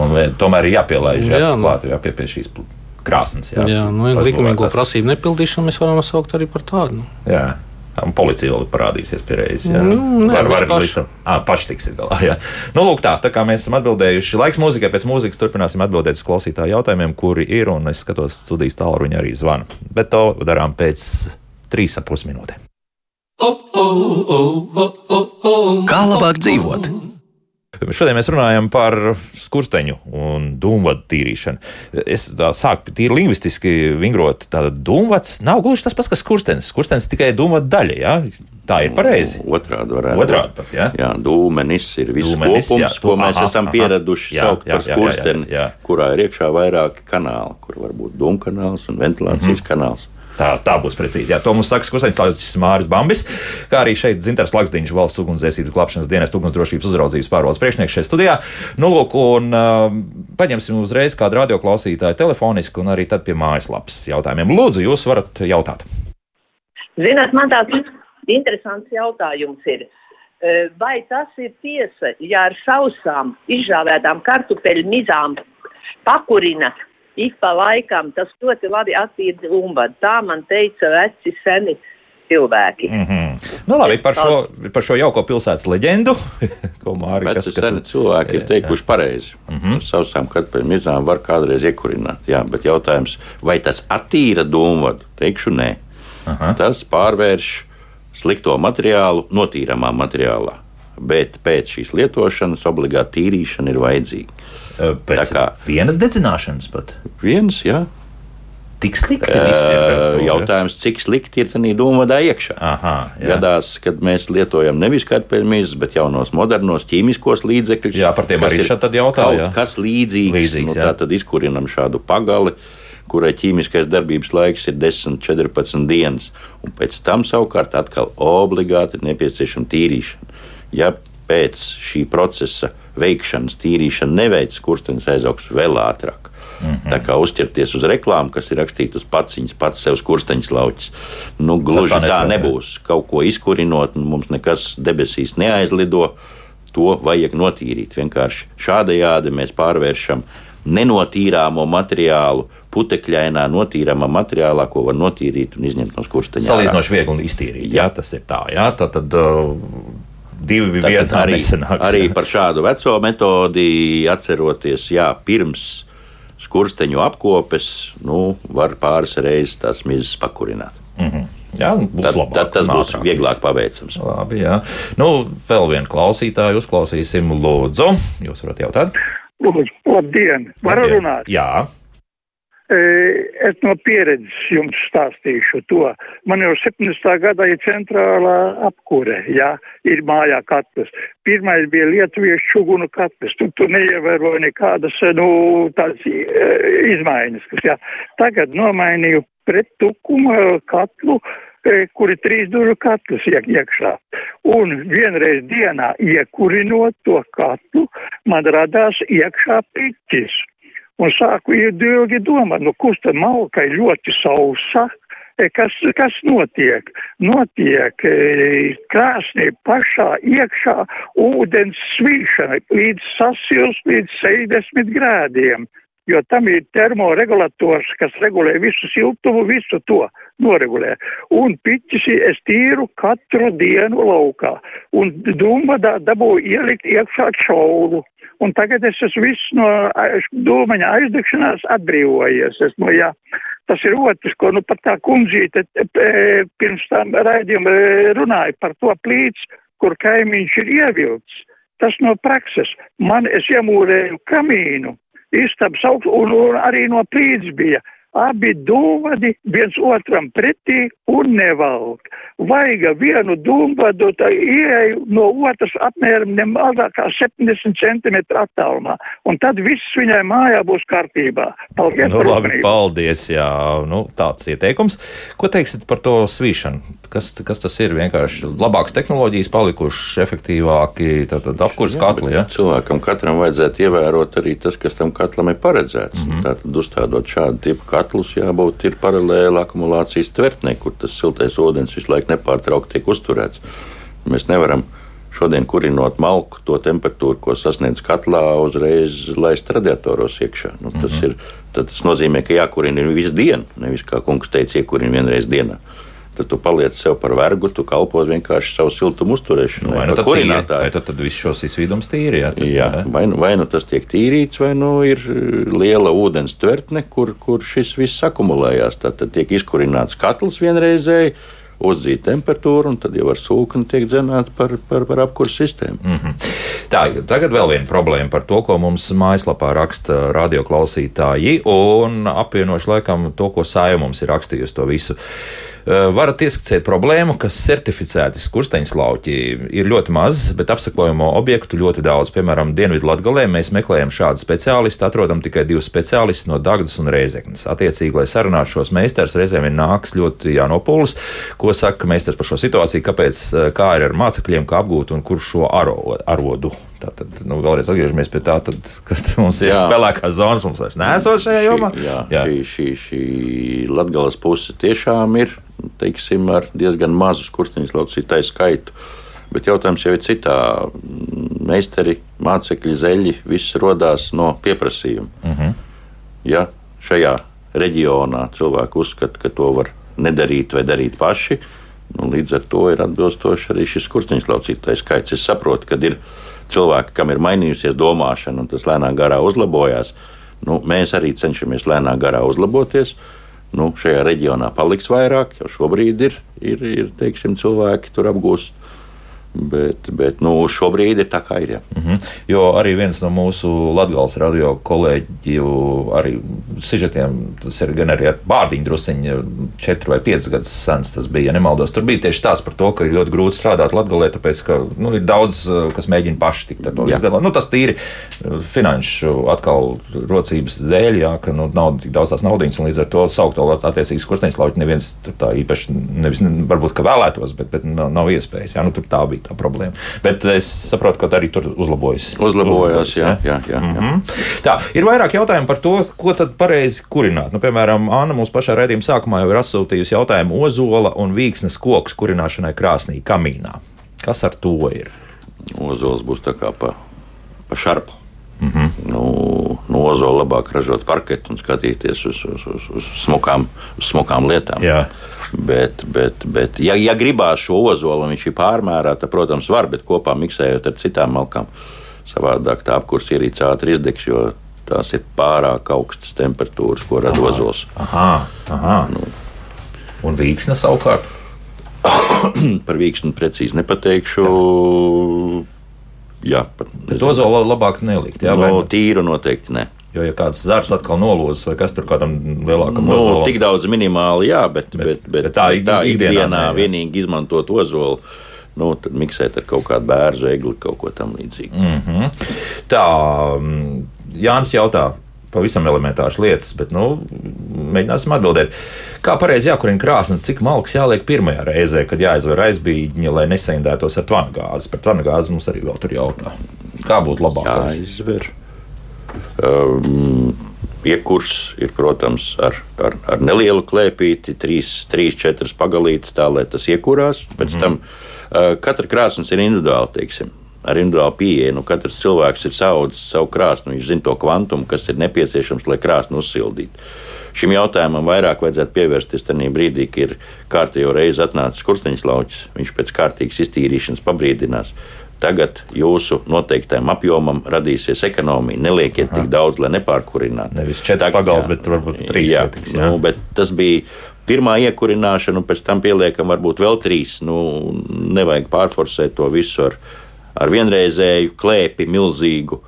Un tomēr ir jāpielaiž jā, jā, nu. klāt, jāpie pie šīs krāsnes. Jā, jā nu, likumīgo prasību nepildīšanu mēs varam saukt arī par tādu. Nu. Jā. Un policija vēl parādīsies pie reizes. Jā, nu, nē, var, var paši. Tam, à, paši tiksiet galā. Jā. Nu, lūk, tā, tā kā mēs esam atbildējuši, laiks mūzikai pēc mūzikas turpināsim atbildēt uz klausītāju jautājumiem, kuri ir, un es skatos, studijas tālruņa arī zvana. Bet to darām pēc trīs ap pus minūtēm. Kā labāk dzīvot? Šodien mēs runājam par skursteņu un dūmvadu tīrīšanu. Es sāku tīri lingvistiski vingrot. Tātad dūmvads nav gluži tas pats, kas skurstenis. Skurstenis tikai dūmvada daļa. Ja? Tā ir pareizi. Nu, otrādi varētu pat, ja? jā, dūmenis ir viss dūmenis, kopums, jā, ko mēs aha, esam aha, pieraduši jā, saukt jā, par skursteni, jā, jā, jā. kurā ir iekšā vairāki kanāli, kur var būt dūmkanāls un ventilācijas mm -hmm. kanāls. Tā, tā būs precīzi. Jā, to mums saka kursaņš Lācis Māris Bambis, kā arī šeit Zintars Lakstiņš, valsts ugunsdzēsības glābšanas dienas ugunsdrošības uzraudzības pārvaldes priekšnieks šeit studijā. Nu, lūk, un uh, paņemsim uzreiz kādu radioklausītāju telefoniski un arī tad pie mājaslapas jautājumiem. Lūdzu, jūs varat jautāt. Zināt, man tāds interesants jautājums ir. Vai tas ir tiesa, ja ar sausām, izžāvētām kartupeļu mizām pakurina ik pa laikam tas ļoti labi attīra umbadu. Tā man teica veci seni cilvēki. Mm -hmm. nu, labi, par, šo, par šo jauko pilsētas leģendu, [laughs] ko Mārija Kalniņa seni cilvēki ir teikuši pareizi. Mm -hmm. Savsām kartupeļu mizām var kādreiz iekurināt, jā, bet jautājums, vai tas attīra dūmvadu? Teikšu nē. Aha. Tas pārvērš slikto materiālu notīramā materiālā. Bet pēc šīs lietošanas obligāti tīrīšana ir vajadzīga. Pēc kā, vienas dedzināšanas pat? Vienas, jā. Tik slikti ir. To, jautājums, cik slikti ir tādā dūmvadā iekšā. Aha, jā. Gadās, kad mēs lietojam nevis kartupeļmīzes, bet jaunos modernos ķīmiskos līdzekļus. Jā, par tiem arī šādi jautājumi. Kas līdzīgs, līdzīgs nu, tā tad izkurinam šādu pagali kurai ķīmiskais darbības laiks ir 10, 14 dienas, un pēc tam savukārt atkal obligāti nepieciešama tīrīšana. Ja pēc šī procesa veikšanas tīrīšana neveic, skurstenis aizaugs vēl ātrāk. Mm -hmm. Tā kā uzķerties uz reklāmu, kas ir rakstīta uz paciņas, pats sev skursteņš lauķis. Nu, gluži tā, tā nebūs. Kaut ko izkurinot, nu, mums nekas debesīs neaizlido. To vajag notīrīt. Vienkārši šādajādi mēs pārvēršam nenotīrāmo materiālu putekļainā, notīrāmā materiālā, ko var notīrīt un izņemt no skursteņa. Salīdzinoši viegli iztīrīt. Jā. jā, tas ir tā. Jā, tā tad, uh, divi vienā arī, nesanāks, arī par šādu veco metodi atceroties, jā, pirms skursteņu apkopes, nu, var pāris reizes tās mizas pakurināt. Mm -hmm. Jā, būs tad, labāk, tad tas būs ātrāk. vieglāk paveicams. Labi, jā. Nu, vēl vienu klausītāju uzklausīsim, Lūdzu. Jūs varat jautāt? Lūdzu, labdien! Varu runāt? Jā. Es no pieredzes jums stāstīšu to. Man jau 70. gadā ir centrālā apkure, jā, ir mājā katls. Pirmais bija lietuviešu čugunu katls, tur, tur neievēroja nekādas, nu, tādas izmaiņas, kas, jā. Tagad nomainīju pret tukumu katlu, kuri trīs dužu katls iek iekšā. Un vienreiz dienā iekurinot to katlu, man radās iekšā piķis un sāku ilgi domāt, nu, kurš tad malka ir ļoti sausa, e, kas, kas notiek? Notiek e, krāsnī pašā iekšā ūdens svīšana līdz sasils līdz 60 grādiem, jo tam ir termoregulators, kas regulē visu siltumu, visu to noregulē. Un piķis es tīru katru dienu laukā, un dumba dabū ielikt iekšā čaulu un tagad es esmu viss no dūmaņa aizdegšanās atbrīvojies. Es, no, jā, tas ir otrs, ko nu pat tā kundzīte pirms tam raidījuma runāja par to plīts, kur kaimiņš ir ievilts. Tas no prakses. Man es iemūrēju kamīnu, istabas augstu, un, un arī no plīts bija abi dūvadi viens otram pretī un nevalk. Vaiga vienu dūvadu ieeju no otras apmēram nemazāk kā 70 cm attālumā, un tad viss viņai mājā būs kārtībā. Paldies! Nu, labi, paldies, jā, nu, tāds ieteikums. Ko teiksit par to svīšanu? Kas, kas tas ir? Vienkārši labākas tehnoloģijas palikušas, efektīvāki apkurss katli. Ja? Cilvēkam katram vajadzētu ievērot arī tas, kas tam katlam ir paredzēts. Mm -hmm. Tātad uzstādot šādu tipu katlus jābūt ir paralēli akumulācijas tvertnē, kur tas siltais ūdens visu laiku nepārtraukti tiek uzturēts. Mēs nevaram šodien kurinot malku, to temperatūru, ko sasniedz katlā, uzreiz laist radiatoros iekšā. Nu, tas, mm -hmm. ir, tas nozīmē, ka jākurina visu dienu, nevis kā kungs teica, iekurina vienreiz dienā tad tu paliec sev par vergu, tu kalpo vienkārši savu siltumu uzturēšanai. Nu, vai nu tad, tīri, vai tad, tad viss šos izvidums tīri? Jā, tad, jā vai, nu, vai nu tas tiek tīrīts, vai nu ir uh, liela ūdens tvertne, kur, kur šis viss akumulējās. Tad, tad tiek izkurināts katls vienreizēji uzzīt temperatūru, un tad jau ar sūkni tiek dzenēta par, par, par apkursu sistēmu. Mm -hmm. Tā, tagad vēl viena problēma par to, ko mums mājaslapā raksta radioklausītāji, un apvienoši laikam to, ko Sāja mums ir rakstījusi to visu. Eh, varat ieskicēt problēmu, ka certificēti skursteņslauķi ir ļoti maz, bet apsakojamo objektu ļoti daudz. Piemēram, Dienvidu Latgalē mēs meklējam šādu speciālistu, atrodam tikai divus speciālistus no Dagdas un Reizeknas. Attiecīgi, lai sarunātu šos meistars, reizēm ir nāks ļoti jānopūlas, ko saka meistars par šo situāciju, kāpēc, eh, kā ir ar mācekļiem, kā apgūt un kur šo aro, arodu. Tātad, nu, vēlreiz atgriežamies pie tā, tad, kas [laughs] mums ir pelēkās zonas, mums vairs nesot šajā jomā. Jā, jā. Šī, šī, šī Latgales puse tiešām ir teiksim, ar diezgan mazu skursteņu laucītāju skaitu. Bet jautājums jau ir citā. Meistari, mācekļi, zeļi, viss radās no pieprasījuma. Uh mhm. -huh. Ja šajā reģionā cilvēki uzskata, ka to var nedarīt vai darīt paši, nu, līdz ar to ir atbilstoši arī šis skursteņu laucītāju skaits. Es saprotu, ka ir cilvēki, kam ir mainījusies domāšana, un tas lēnām garā uzlabojās. Nu, mēs arī cenšamies lēnām garā uzlaboties. Uh, nu, šajā reģionā paliks vairāk, jau šobrīd ir, ir, ir teiksim, cilvēki tur apgūst Bet, bet nu, šobrīd ir tā, kā ir. Ja. Mm -hmm. Jo arī viens no mūsu Latvijas radio kolēģiem, arī sižetiem, tas ir gan arī ar bārdiņu drusciņu, četri vai pieci gadus sens tas bija, ja nemaldos. Tur bija tieši tās par to, ka ir ļoti grūti strādāt Latvijā, tāpēc, ka nu, ir daudz, kas mēģina paši tikt ar to līdz nu, Tas tīri finanšu atkal rocības dēļ, jā, ka nu, nav tik daudz tās naudas, un līdz ar to saukt to attiecīgi skursteņus lauķi neviens tā īpaši, nevis, varbūt, ka vēlētos, bet, bet nav, nav iespējas. Jā, nu, tur tā bija tā problēma. Bet es saprotu, ka arī tur uzlabojas. Uzlabojās, jā, jā, jā, jā. Mm -hmm. Tā, ir vairāk jautājumu par to, ko tad pareizi kurināt. Nu, piemēram, Anna mums pašā raidījuma sākumā jau ir atsūtījusi jautājumu ozola un vīksnes koks kurināšanai krāsnī, kamīnā. Kas ar to ir? Ozols būs tā kā pa, pa šarpu. Mm -hmm. nu, no ozola labāk ražot parketu un skatīties uz, uz, uz, uz smukām, uz smukām lietām. Jā. Bet, bet, bet ja, ja gribās šo ozolu, viņš ir pārmērā, tad, protams, var, bet kopā miksējot ar citām malkām. Savādāk tā apkurs ierīce ātri izdegs, jo tās ir pārāk augstas temperatūras, ko rada ozols. Aha, aha. Nu. Un vīksne savukārt? [clears throat] Par vīksni precīzi nepateikšu. Jā, pat, bet ozolu labāk nelikt. Jā, no, tīru noteikti ne. Jo, ja kāds zars atkal nolozas, vai kas tur kādam lielākam nu, ozolam, tik daudz minimāli, jā, bet, bet, bet, bet, bet tā, bet tā ikdienā, ikdienā vienīgi izmantot ozolu. Nu, tad miksēt ar kaut kādu bērnu, egli, kaut ko tam līdzīgu. Mm -hmm. Tā, Jānis jautā, pavisam elementāras lietas, bet nu, mēģināsim atbildēt. Kā pareizi jākurina krāsnes, cik malks jāliek pirmajā reizē, kad jāizver aizbīģņa, lai nesaindētos ar tvanu gāzi? Par tvanu gāzi mums arī vēl tur jautā. Kā būtu labāk? Jāizver. Um, Iekurs ir, protams, ar, ar, ar nelielu klēpīti, 3-4 pagalītes, tā lai tas iekurās. Pēc mm tam uh, katra krāsnes ir individuāla, teiksim, ar individuālu pieeju. Nu, katrs cilvēks ir saudzis savu krāsnu, viņš zina to kvantumu, kas ir nepieciešams, lai krāsnu uzsildītu. Šim jautājumam vairāk vajadzētu pievērsties tajā brīdī, kad ir kārtējo reizi atnācis kursteņš lauķis. Viņš pēc kārtīgas iztīrīšanas pabrīdinās Tagad jūsu noteiktajam apjomam radīsies ekonomija. Neliekiet Aha. tik daudz, lai nepārkurinātu. Nevis četras pagals, bet varbūt trīs. Jā, pietiks, jā. Nu, bet tas bija pirmā iekurināšana, un pēc tam pieliekam varbūt vēl trīs. Nu, nevajag pārforsēt to visu ar, ar vienreizēju klēpi milzīgu.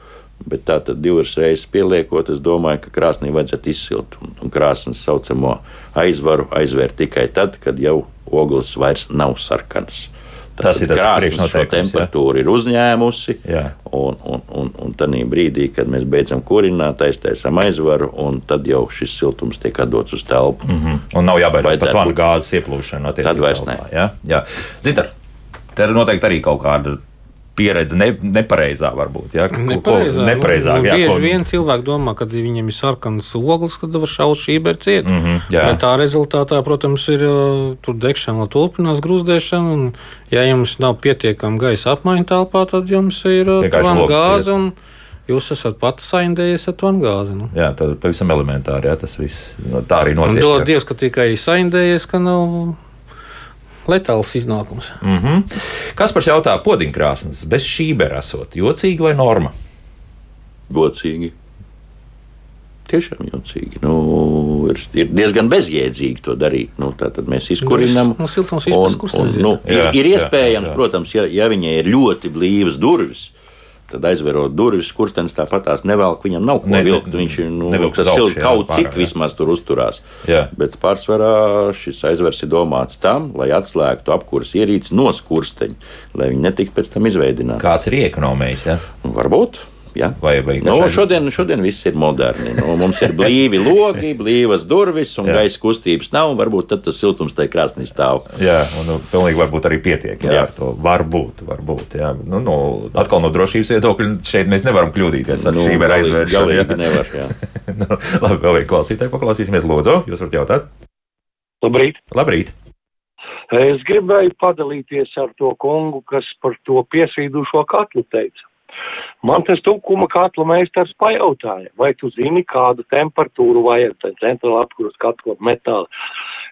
Bet tā tad divas reizes pieliekot, es domāju, ka krāsnī vajadzētu izsilt. Un, un krāsnes saucamo aizvaru aizvērt tikai tad, kad jau ogles vairs nav sarkanas. Tad tas ir tas priekšnoteikums. Temperatūra ja? ir uzņēmusi, jā. un, un, un, un tad brīdī, kad mēs beidzam kurināt, aiztaisām aizvaru, un tad jau šis siltums tiek atdots uz telpu. Mm -hmm. Un nav jābaidās par plānu gāzes ieplūšanu. Tad vairs ne. Jā, jā. Zitar, te ir noteikti arī kaut kāda pieredze ne, nepareizā, varbūt. Ja? Nepareizā, ko, nepareizāk, nu, jā, bieži ko... vien cilvēki domā, ka viņiem ir sarkanas ogles, kad var šaut šī berciet. Mm -hmm, jā. Bet tā rezultātā, protams, ir tur degšana, turpinās grūzdēšana. Un, ja jums nav pietiekama gaisa apmaiņa telpā, tad jums ir gāze. Un, Jūs esat pats saindējies ar to gāzi. Nu. Jā, tas pavisam elementāri. Jā, tas viss tā arī notiek. Dod Dievs, ka tikai saindējies, ka nav letāls iznākums. Mm -hmm. Kas par jautā podiņkrāsnes bez šībera esot jocīgi vai norma? Gocīgi. Tiešām jocīgi. Nu, ir, ir diezgan bezjēdzīgi to darīt. Nu, tad mēs izkurinām. No, no un, un, nu, ir, ir iespējams, jā, jā. protams, ja, ja viņai ir ļoti blīvas durvis, Tad aizverot durvis, kurstenis tāpat tās nevelk, viņam nav ko ne, vilkt. Viņš nu, tas silti kaut pārā, cik jā. vismaz tur uzturās. Jā. Bet pārsvarā šis aizvers ir domāts tam, lai atslēgtu apkūras ierīci no skursteņa, lai viņi netiktu pēc tam izveidināti. Kāds ir iekonomējis? Ja? Varbūt. Ja? Vai, vai nu, šodien, šodien viss ir moderni. Nu, mums ir blīvi logi, [laughs] blīvas durvis un jā. gaisa kustības nav. Varbūt tas siltums tajā krāsnī stāv. Jā, un nu, pilnīgi varbūt arī pietiek. Jā, jā. ar to varbūt. varbūt jā. Nu, nu, atkal no drošības viedokļa šeit mēs nevaram kļūdīties ar nu, šīm aizvēršanu. Jā, nevar. Jā. [laughs] nu, labi, vēl vienu klausītāju paklausīsimies. Lūdzu, jūs varat jautāt? Labrīt! Labrīt. Es gribēju padalīties ar to kungu, kas par to piesvīdušo katlu teica. Man tas tukuma katla meistars pajautāja, vai tu zini, kādu temperatūru vajag tam centrāla apkuras katla metāla.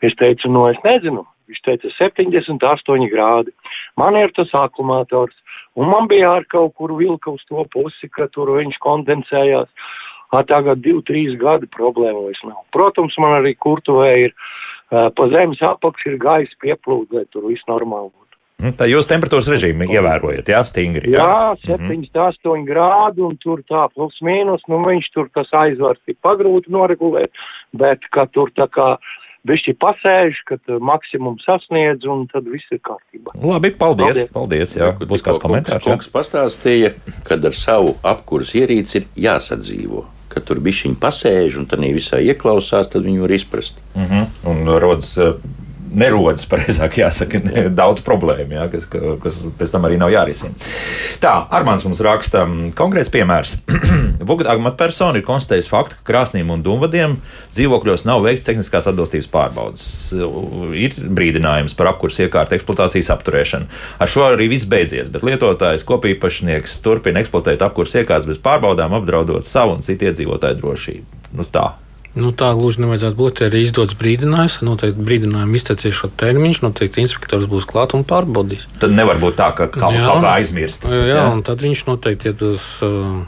Es teicu, no es nezinu. Viņš teica 78 grādi. Man ir tas akumulators, un man bija ar kaut kur vilka uz to pusi, ka tur viņš kondensējās. A, tagad divi, trīs gadi problēma vairs nav. Protams, man arī kurtuvē ir pa zemes apakš ir gaisa pieplūde, tur viss normāli. Nu, tā jūs temperatūras režīmu ievērojat, jā, stingri. Jā, jā 78 mm -hmm. grādi un tur tā plus mīnus, nu viņš tur tas aizvars ir pagrūti noregulēt, bet ka tur tā kā bišķi pasēž, kad maksimums sasniedz, un tad viss ir kārtībā. Labi, paldies. paldies. paldies jā, jā būs kāds komentārs. Kungs pastāstīja, kad ar savu apkuras ierīci ir jāsadzīvo. Kad tur bišķiņi pasēž un tad visā ieklausās, tad viņi var izprast. Mm -hmm. Un rodas nerodas, pareizāk jāsaka, ne, daudz problēmu, jā, kas, kas pēc tam arī nav jārisina. Tā, Armāns mums raksta konkrēts piemērs. [clears throat] Vugda amatpersona ir konstatējusi faktu, ka krāsnīm un dūmvadiem dzīvokļos nav veikts tehniskās atbilstības pārbaudas. Ir brīdinājums par apkurs iekārtu eksploatācijas apturēšanu. Ar šo arī viss beidzies, bet lietotājs kopīpašnieks turpina eksploatēt apkurs iekārtas bez pārbaudām, apdraudot savu un citu iedzīvotāju drošību. Nu tā, Nu, tā gluži nevajadzētu būt. Ir izdots brīdinājums, noteikti brīdinājuma iztecēšo termiņš, noteikti inspektors būs klāt un pārbaudīs. Tad nevar būt tā, ka kaut, jā, kaut kā aizmirst. Jā, jā, un tad viņš noteikti iet uz. Uh,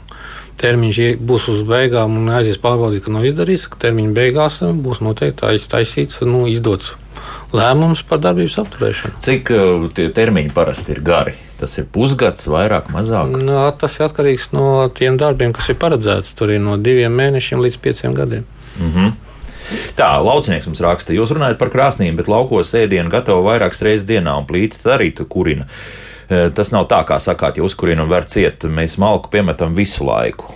termiņš būs uz beigām un aizies pārbaudīt, ka nav izdarīts, termiņa beigās būs noteikti aiztaisīts, nu, izdots lēmums par darbības apturēšanu. Cik uh, tie termiņi parasti ir gari? Tas ir pusgads, vairāk, mazāk. No, tas ir atkarīgs no tiem darbiem, kas ir paredzēts. Tur ir no diviem mēnešiem līdz pieciem gadiem. -hmm. Tā, laucinieks mums raksta, jūs runājat par krāsnīm, bet laukos ēdienu gatavo vairākas reizes dienā, un plīti arī tu kurina. E, tas nav tā, kā sakāt, ja uzkurina un var ciet. Mēs malku piemetam visu laiku.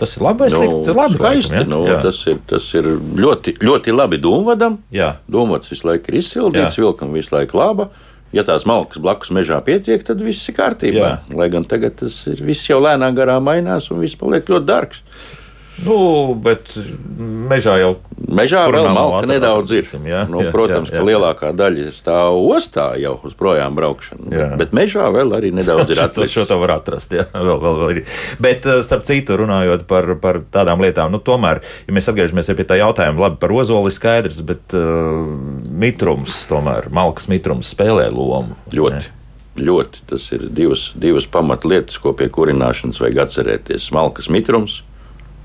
Tas ir labi. Nu, labi skaisti, laikam, ja? nu, Jā. tas, ir, tas ir ļoti, ļoti labi dūmvadam. Dūmvads visu laiku ir izsildīts, vilkam visu laiku laba. Ja tās malkas blakus mežā pietiek, tad viss ir kārtībā. Jā. Lai gan tagad tas ir, viss jau lēnām garā mainās un viss paliek ļoti dārgs. Nu, bet mežā jau mežā vēl malka nedaudz ir. Jā, nu, [laughs] jā, protams, jā, jā. ka lielākā daļa stāv ostā jau uz projām braukšanu. Jā. Bet mežā vēl arī nedaudz ir [laughs] atrast. šo to var atrast, jā, [laughs] vēl, vēl, vēl ir. Bet eh, starp citu, runājot par, par tādām lietām, nu, tomēr, ja mēs atgriežamies pie tā jautājuma, labi, par ozoli skaidrs, bet uh, mitrums, tomēr malkas mitrums spēlē lomu. Ļoti. Ne? Ļoti. Tas ir divas, divas pamatlietas, ko pie kurināšanas vajag atcerēties. Malkas mitrums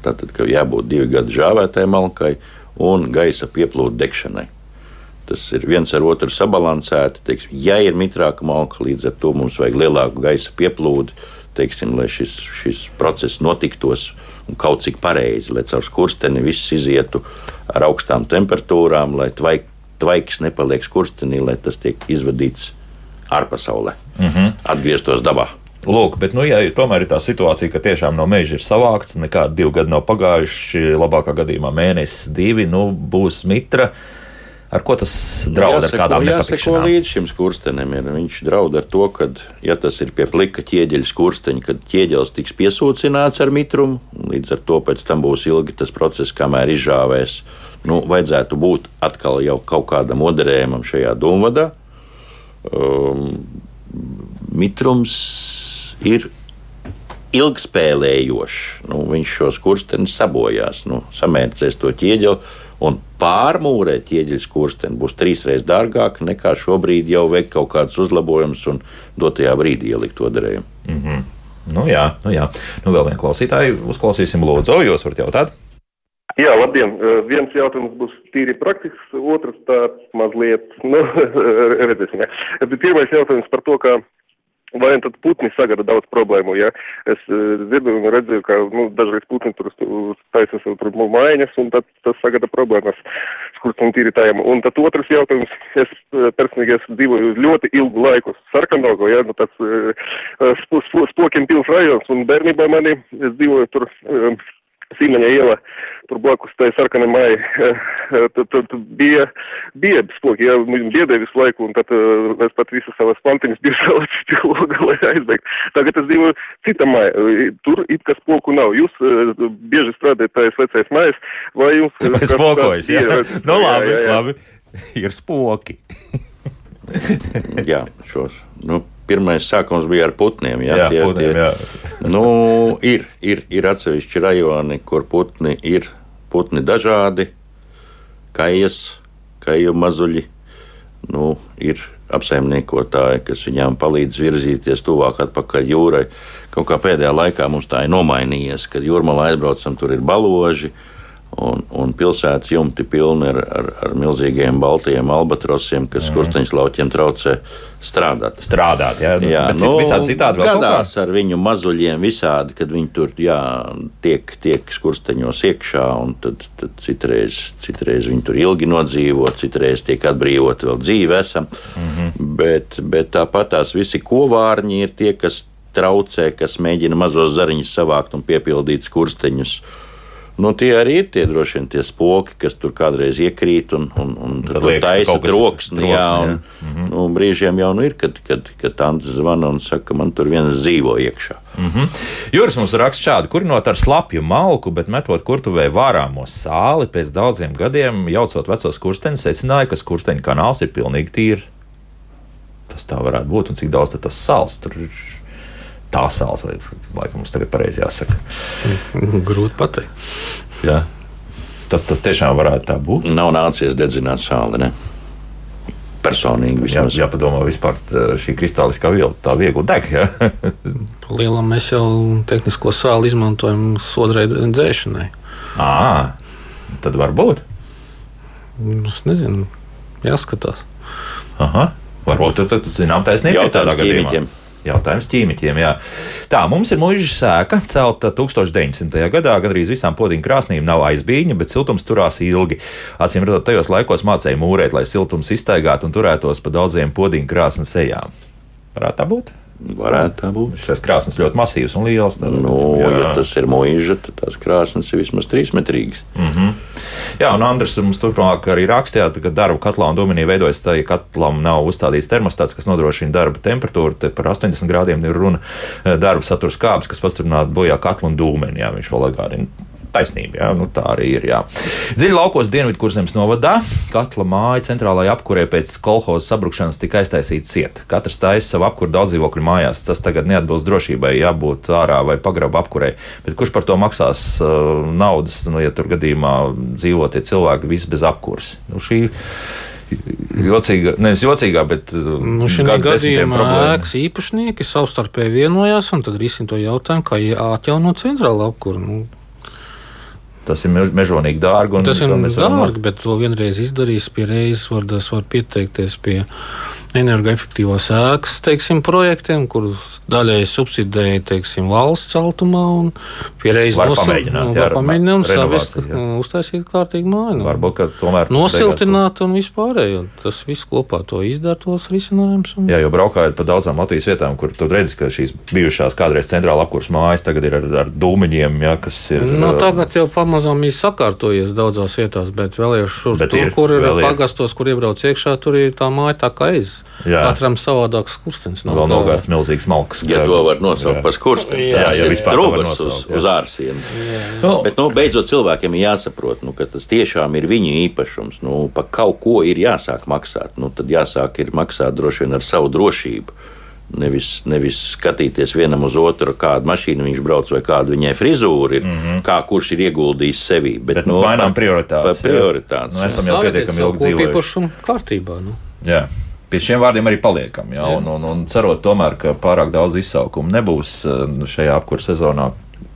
Tātad, ka jābūt divi gadi žāvētai malkai un gaisa pieplūdu degšanai. Tas ir viens ar otru sabalansēti. Teiksim, ja ir mitrāka malka, līdz ar to mums vajag lielāku gaisa pieplūdu, teiksim, lai šis, šis process notiktos un kaut cik pareizi, lai caur skursteni viss izietu ar augstām temperatūrām, lai tvaik, tvaiks nepaliek skurstenī, lai tas tiek izvadīts ārpasaulē, mm -hmm. atgrieztos dabā. Lūk, bet, nu, ja tomēr ir tā situācija, ka tiešām no meža ir savākts, nekādi divi gadi nav pagājuši, labākā gadījumā mēnesis, divi, nu, būs mitra. Ar ko tas draud jāseko, ar kādām nepatikšanām? līdz šim skurstenim ir. Viņš draud ar to, ka, ja tas ir pie plika ķieģeļa skursteņa, kad ķieģelis tiks piesūcināts ar mitrumu, līdz ar to pēc tam būs ilgi tas process, kamēr izžāvēs. Nu, vajadzētu būt atkal jau kaut kādam moderējumam šajā dūmvadā. Um, mitrums ir ilgspēlējošs. Nu, viņš šos kursteņus sabojās, nu, samērcēs to ķieģeli. Un pārmūrēt ķieģeļa skursteni būs trīsreiz dārgāk nekā šobrīd jau veikt kaut kādus uzlabojumus un dotajā brīdī ielikt to darējumu. Mm -hmm. Nu jā, nu jā. Nu vēl vienu klausītāju uzklausīsim, lūdzu, jūs varat jautāt. Jā, labdien! Viens jautājums būs tīri praktisks, otrs tāds mazliet, nu, [laughs] redzēsim. Ja. Pirmais jautājums par to, ka vai tad putni sagada daudz problēmu. Ja? Es dzirdu uh, un redzu, ka nu, dažreiz putni tur taisa sev tur mājiņas, un tad tas sagada problēmas skurstiem tīritājiem. Un tad otrs jautājums, es personīgi esmu dzīvoju ļoti ilgu laiku Sarkanogo, ja? nu, tāds sp spokiem pils rajons, un bērnībā mani, es dzīvoju tur. Sīmeņa iela, tur blakus tai sarkanai mai, tad, tad bija, bija spoki, jā, biedēja visu laiku, un tad es pat visas savas plantiņas biju [laughs] salicis pie loga, lai aizbeigtu. Tagad es dzīvoju cita mai, tur it kā spoku nav. Jūs bieži strādājat tais vecais mājas, vai jums... [laughs] Kāds spokojas, jā. jā. [laughs] Nu labi, jā, jā. labi. Ir spoki. jā, šos. Nu, pirmais sākums bija ar putniem. Jā, jā, tie, putniem, tie, jā. [laughs] Nu, ir, ir, ir atsevišķi rajoni, kur putni ir putni dažādi, kājas, kāju mazuļi. Nu, ir apsaimniekotāji, kas viņām palīdz virzīties tuvāk atpakaļ jūrai. Kaut kā pēdējā laikā mums tā ir nomainījies, kad jūrmalā aizbraucam, tur ir baloži un, un pilsētas jumti pilni ar, ar, ar milzīgiem baltajiem albatrosiem, kas mm. skursteņš lauķiem traucē strādāt. Strādāt, jā, jā nu, visādi citādi vēl gadās ar viņu mazuļiem visādi, kad viņi tur, jā, tiek, tiek skursteņos iekšā, un tad, tad citreiz, citreiz viņi tur ilgi nodzīvo, citreiz tiek atbrīvot vēl dzīve esam, mm -hmm. bet, bet tāpat tās visi kovārņi ir tie, kas traucē, kas mēģina mazos zariņus savākt un piepildīt skursteņus. Uh, Nu, tie arī ir tie droši vien tie spoki, kas tur kādreiz iekrīt un, un, un tad liekas, taisa troksni. Jā, un, jā. Mm -hmm. nu, brīžiem jau nu ir, kad, kad, kad tante zvana un saka, man tur viens dzīvo iekšā. Mm -hmm. Juris mums raksta šādi, kurinot ar slapju malku, bet metot kurtuvē vārāmo sāli pēc daudziem gadiem, jaucot vecos kursteņus, secināja, ka kursteņa kanāls ir pilnīgi tīrs. Tas tā varētu būt, un cik daudz tas sāls tur ir tā sāls, vai laikam mums tagad pareizi jāsaka? Grūti pateikt. Jā. Tas, tas tiešām varētu tā būt. Nav nācies dedzināt sāli. Ne? Personīgi vismaz. Jā, jāpadomā vispār šī kristāliskā viela tā viegli deg. Ja? [laughs] Lielam mēs jau tehnisko sāli izmantojam sodrēdu dzēšanai. À, tad varbūt. Es nezinu, jāskatās. Aha. Varbūt tur, tur zinām, taisnība ir tādā gadījumā. Ķīmiķiem. Jautājums ķīmiķiem. Jā. Tā, mums ir mūža sēka, celta 1900. gadā. Gandrīz visām podziņu krāsnīm nav aizbīņa, bet siltums turās ilgi. Acīm redzot, tajos laikos mācīja mūrēt, lai siltums iztaigātu un turētos pa daudziem podziņu krāsnes ejām. Varētu tā būt? Varētu tā būt. Šis krāsnes ļoti masīvs un liels. Tad, nu, jā. ja tas ir mūža, tad tās krāsnes ir vismaz trīsmetrīgas. Mm -hmm. Jā, un Andris mums turpmāk arī rakstīja, ka darba katlā un dominī veidojas tā, ja katlam nav uzstādīts termostats, kas nodrošina darba temperatūru. Te par 80 grādiem ir runa darba satura skābes, kas pastiprinātu bojā katlu un dūmeni. Jā, viņš vēl atgādina taisnība. Jā, nu, tā arī ir. Jā. Dziļi laukos Dienvidkurzemes novadā katla māja centrālajā apkurē pēc kolhozas sabrukšanas tika aiztaisīta cieta. Katrs taisa savu apkuru daudz dzīvokļu mājās. Tas tagad neatbilst drošībai, jābūt ārā vai pagraba apkurē. Bet kurš par to maksās uh, naudas, nu, ja tur gadījumā dzīvo tie cilvēki visi bez apkurs? Nu, šī, jocīga, nevis jocīgā, bet uh, nu, šī gadījumā ēkas īpašnieki savstarpēji vienojās un tad risina to jautājumu, kā atjaunot centrālu apkuru. Nu, Tas ir mežonīgi dārgi. Tas ir dārgi, varam... bet to vienreiz izdarīs pie reizes. Var, var pieteikties pie energoefektīvās ēkas teiksim, projektiem, kurus daļēji subsidēja teiksim, valsts celtumā. Pierreiz pamēģināt, un saviest, uztaisīt kārtīgi māju. Nu, Varbūt, ka tomēr nosiltināt un vispārējo. Tas viss kopā to izdara tos risinājumus. Un... Jā, jo braukājot pa daudzām Latvijas vietām, kur tu redzi, ka šīs bijušās kādreiz centrāla apkurs mājas tagad ir ar, ar dūmiņiem, ja, kas ir. Nu, tagad jau pamazām pamazām ir sakārtojies daudzās vietās, bet vēl jau šur, bet tur, ir, kur ir pagastos, kur iebrauc iekšā, tur ir tā māja tā kā aiz. Katram savādāks skurstenis. Vēl nogās milzīgs malks. Ja to var nosaukt par skursteni. Jā, jā, jā vispār trūkas uz, uz ārsienu. Nu, bet, nu, beidzot cilvēkiem ir jāsaprot, nu, ka tas tiešām ir viņu īpašums. Nu, pa kaut ko ir jāsāk maksāt. Nu, tad jāsāk ir maksāt droši vien ar savu drošību. Nevis, nevis skatīties vienam uz otru, kādu mašīnu viņš brauc vai kāda viņai frizūra ir, mm -hmm. kā kurš ir ieguldījis sevi. Bet, bet nu, mainām prioritātes. prioritātes nu, esam jau pietiekami ilgi dzīvojuši. kārtībā. Nu. Jā. Pie šiem vārdiem arī paliekam. Jā, jā. Un, un, un cerot, tomēr, ka pārāk daudz izsaukumu nebūs eh, šajā apkurss sezonā.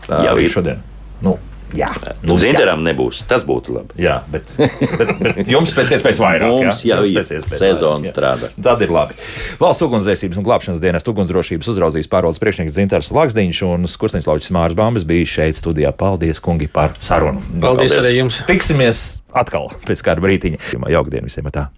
Jā, arī šodien. Nu, Jā, nu, Zinteram nebūs. Tas būtu labi. Jā, bet, bet, bet jums pēc iespējas vairāk. Mums jā? jau ir sezona strādā. Tad ir labi. Valsts ugunsdzēsības un glābšanas dienas ugunsdrošības uzraudzības pārvaldes priekšnieks Zinters Lakstiņš un Skursnīslaučs Mārs Bāmbas bija šeit studijā. Paldies, kungi, par sarunu. Paldies, Paldies. arī jums. Tiksimies atkal pēc kāda brītiņa. Jauka diena visiem! Tā.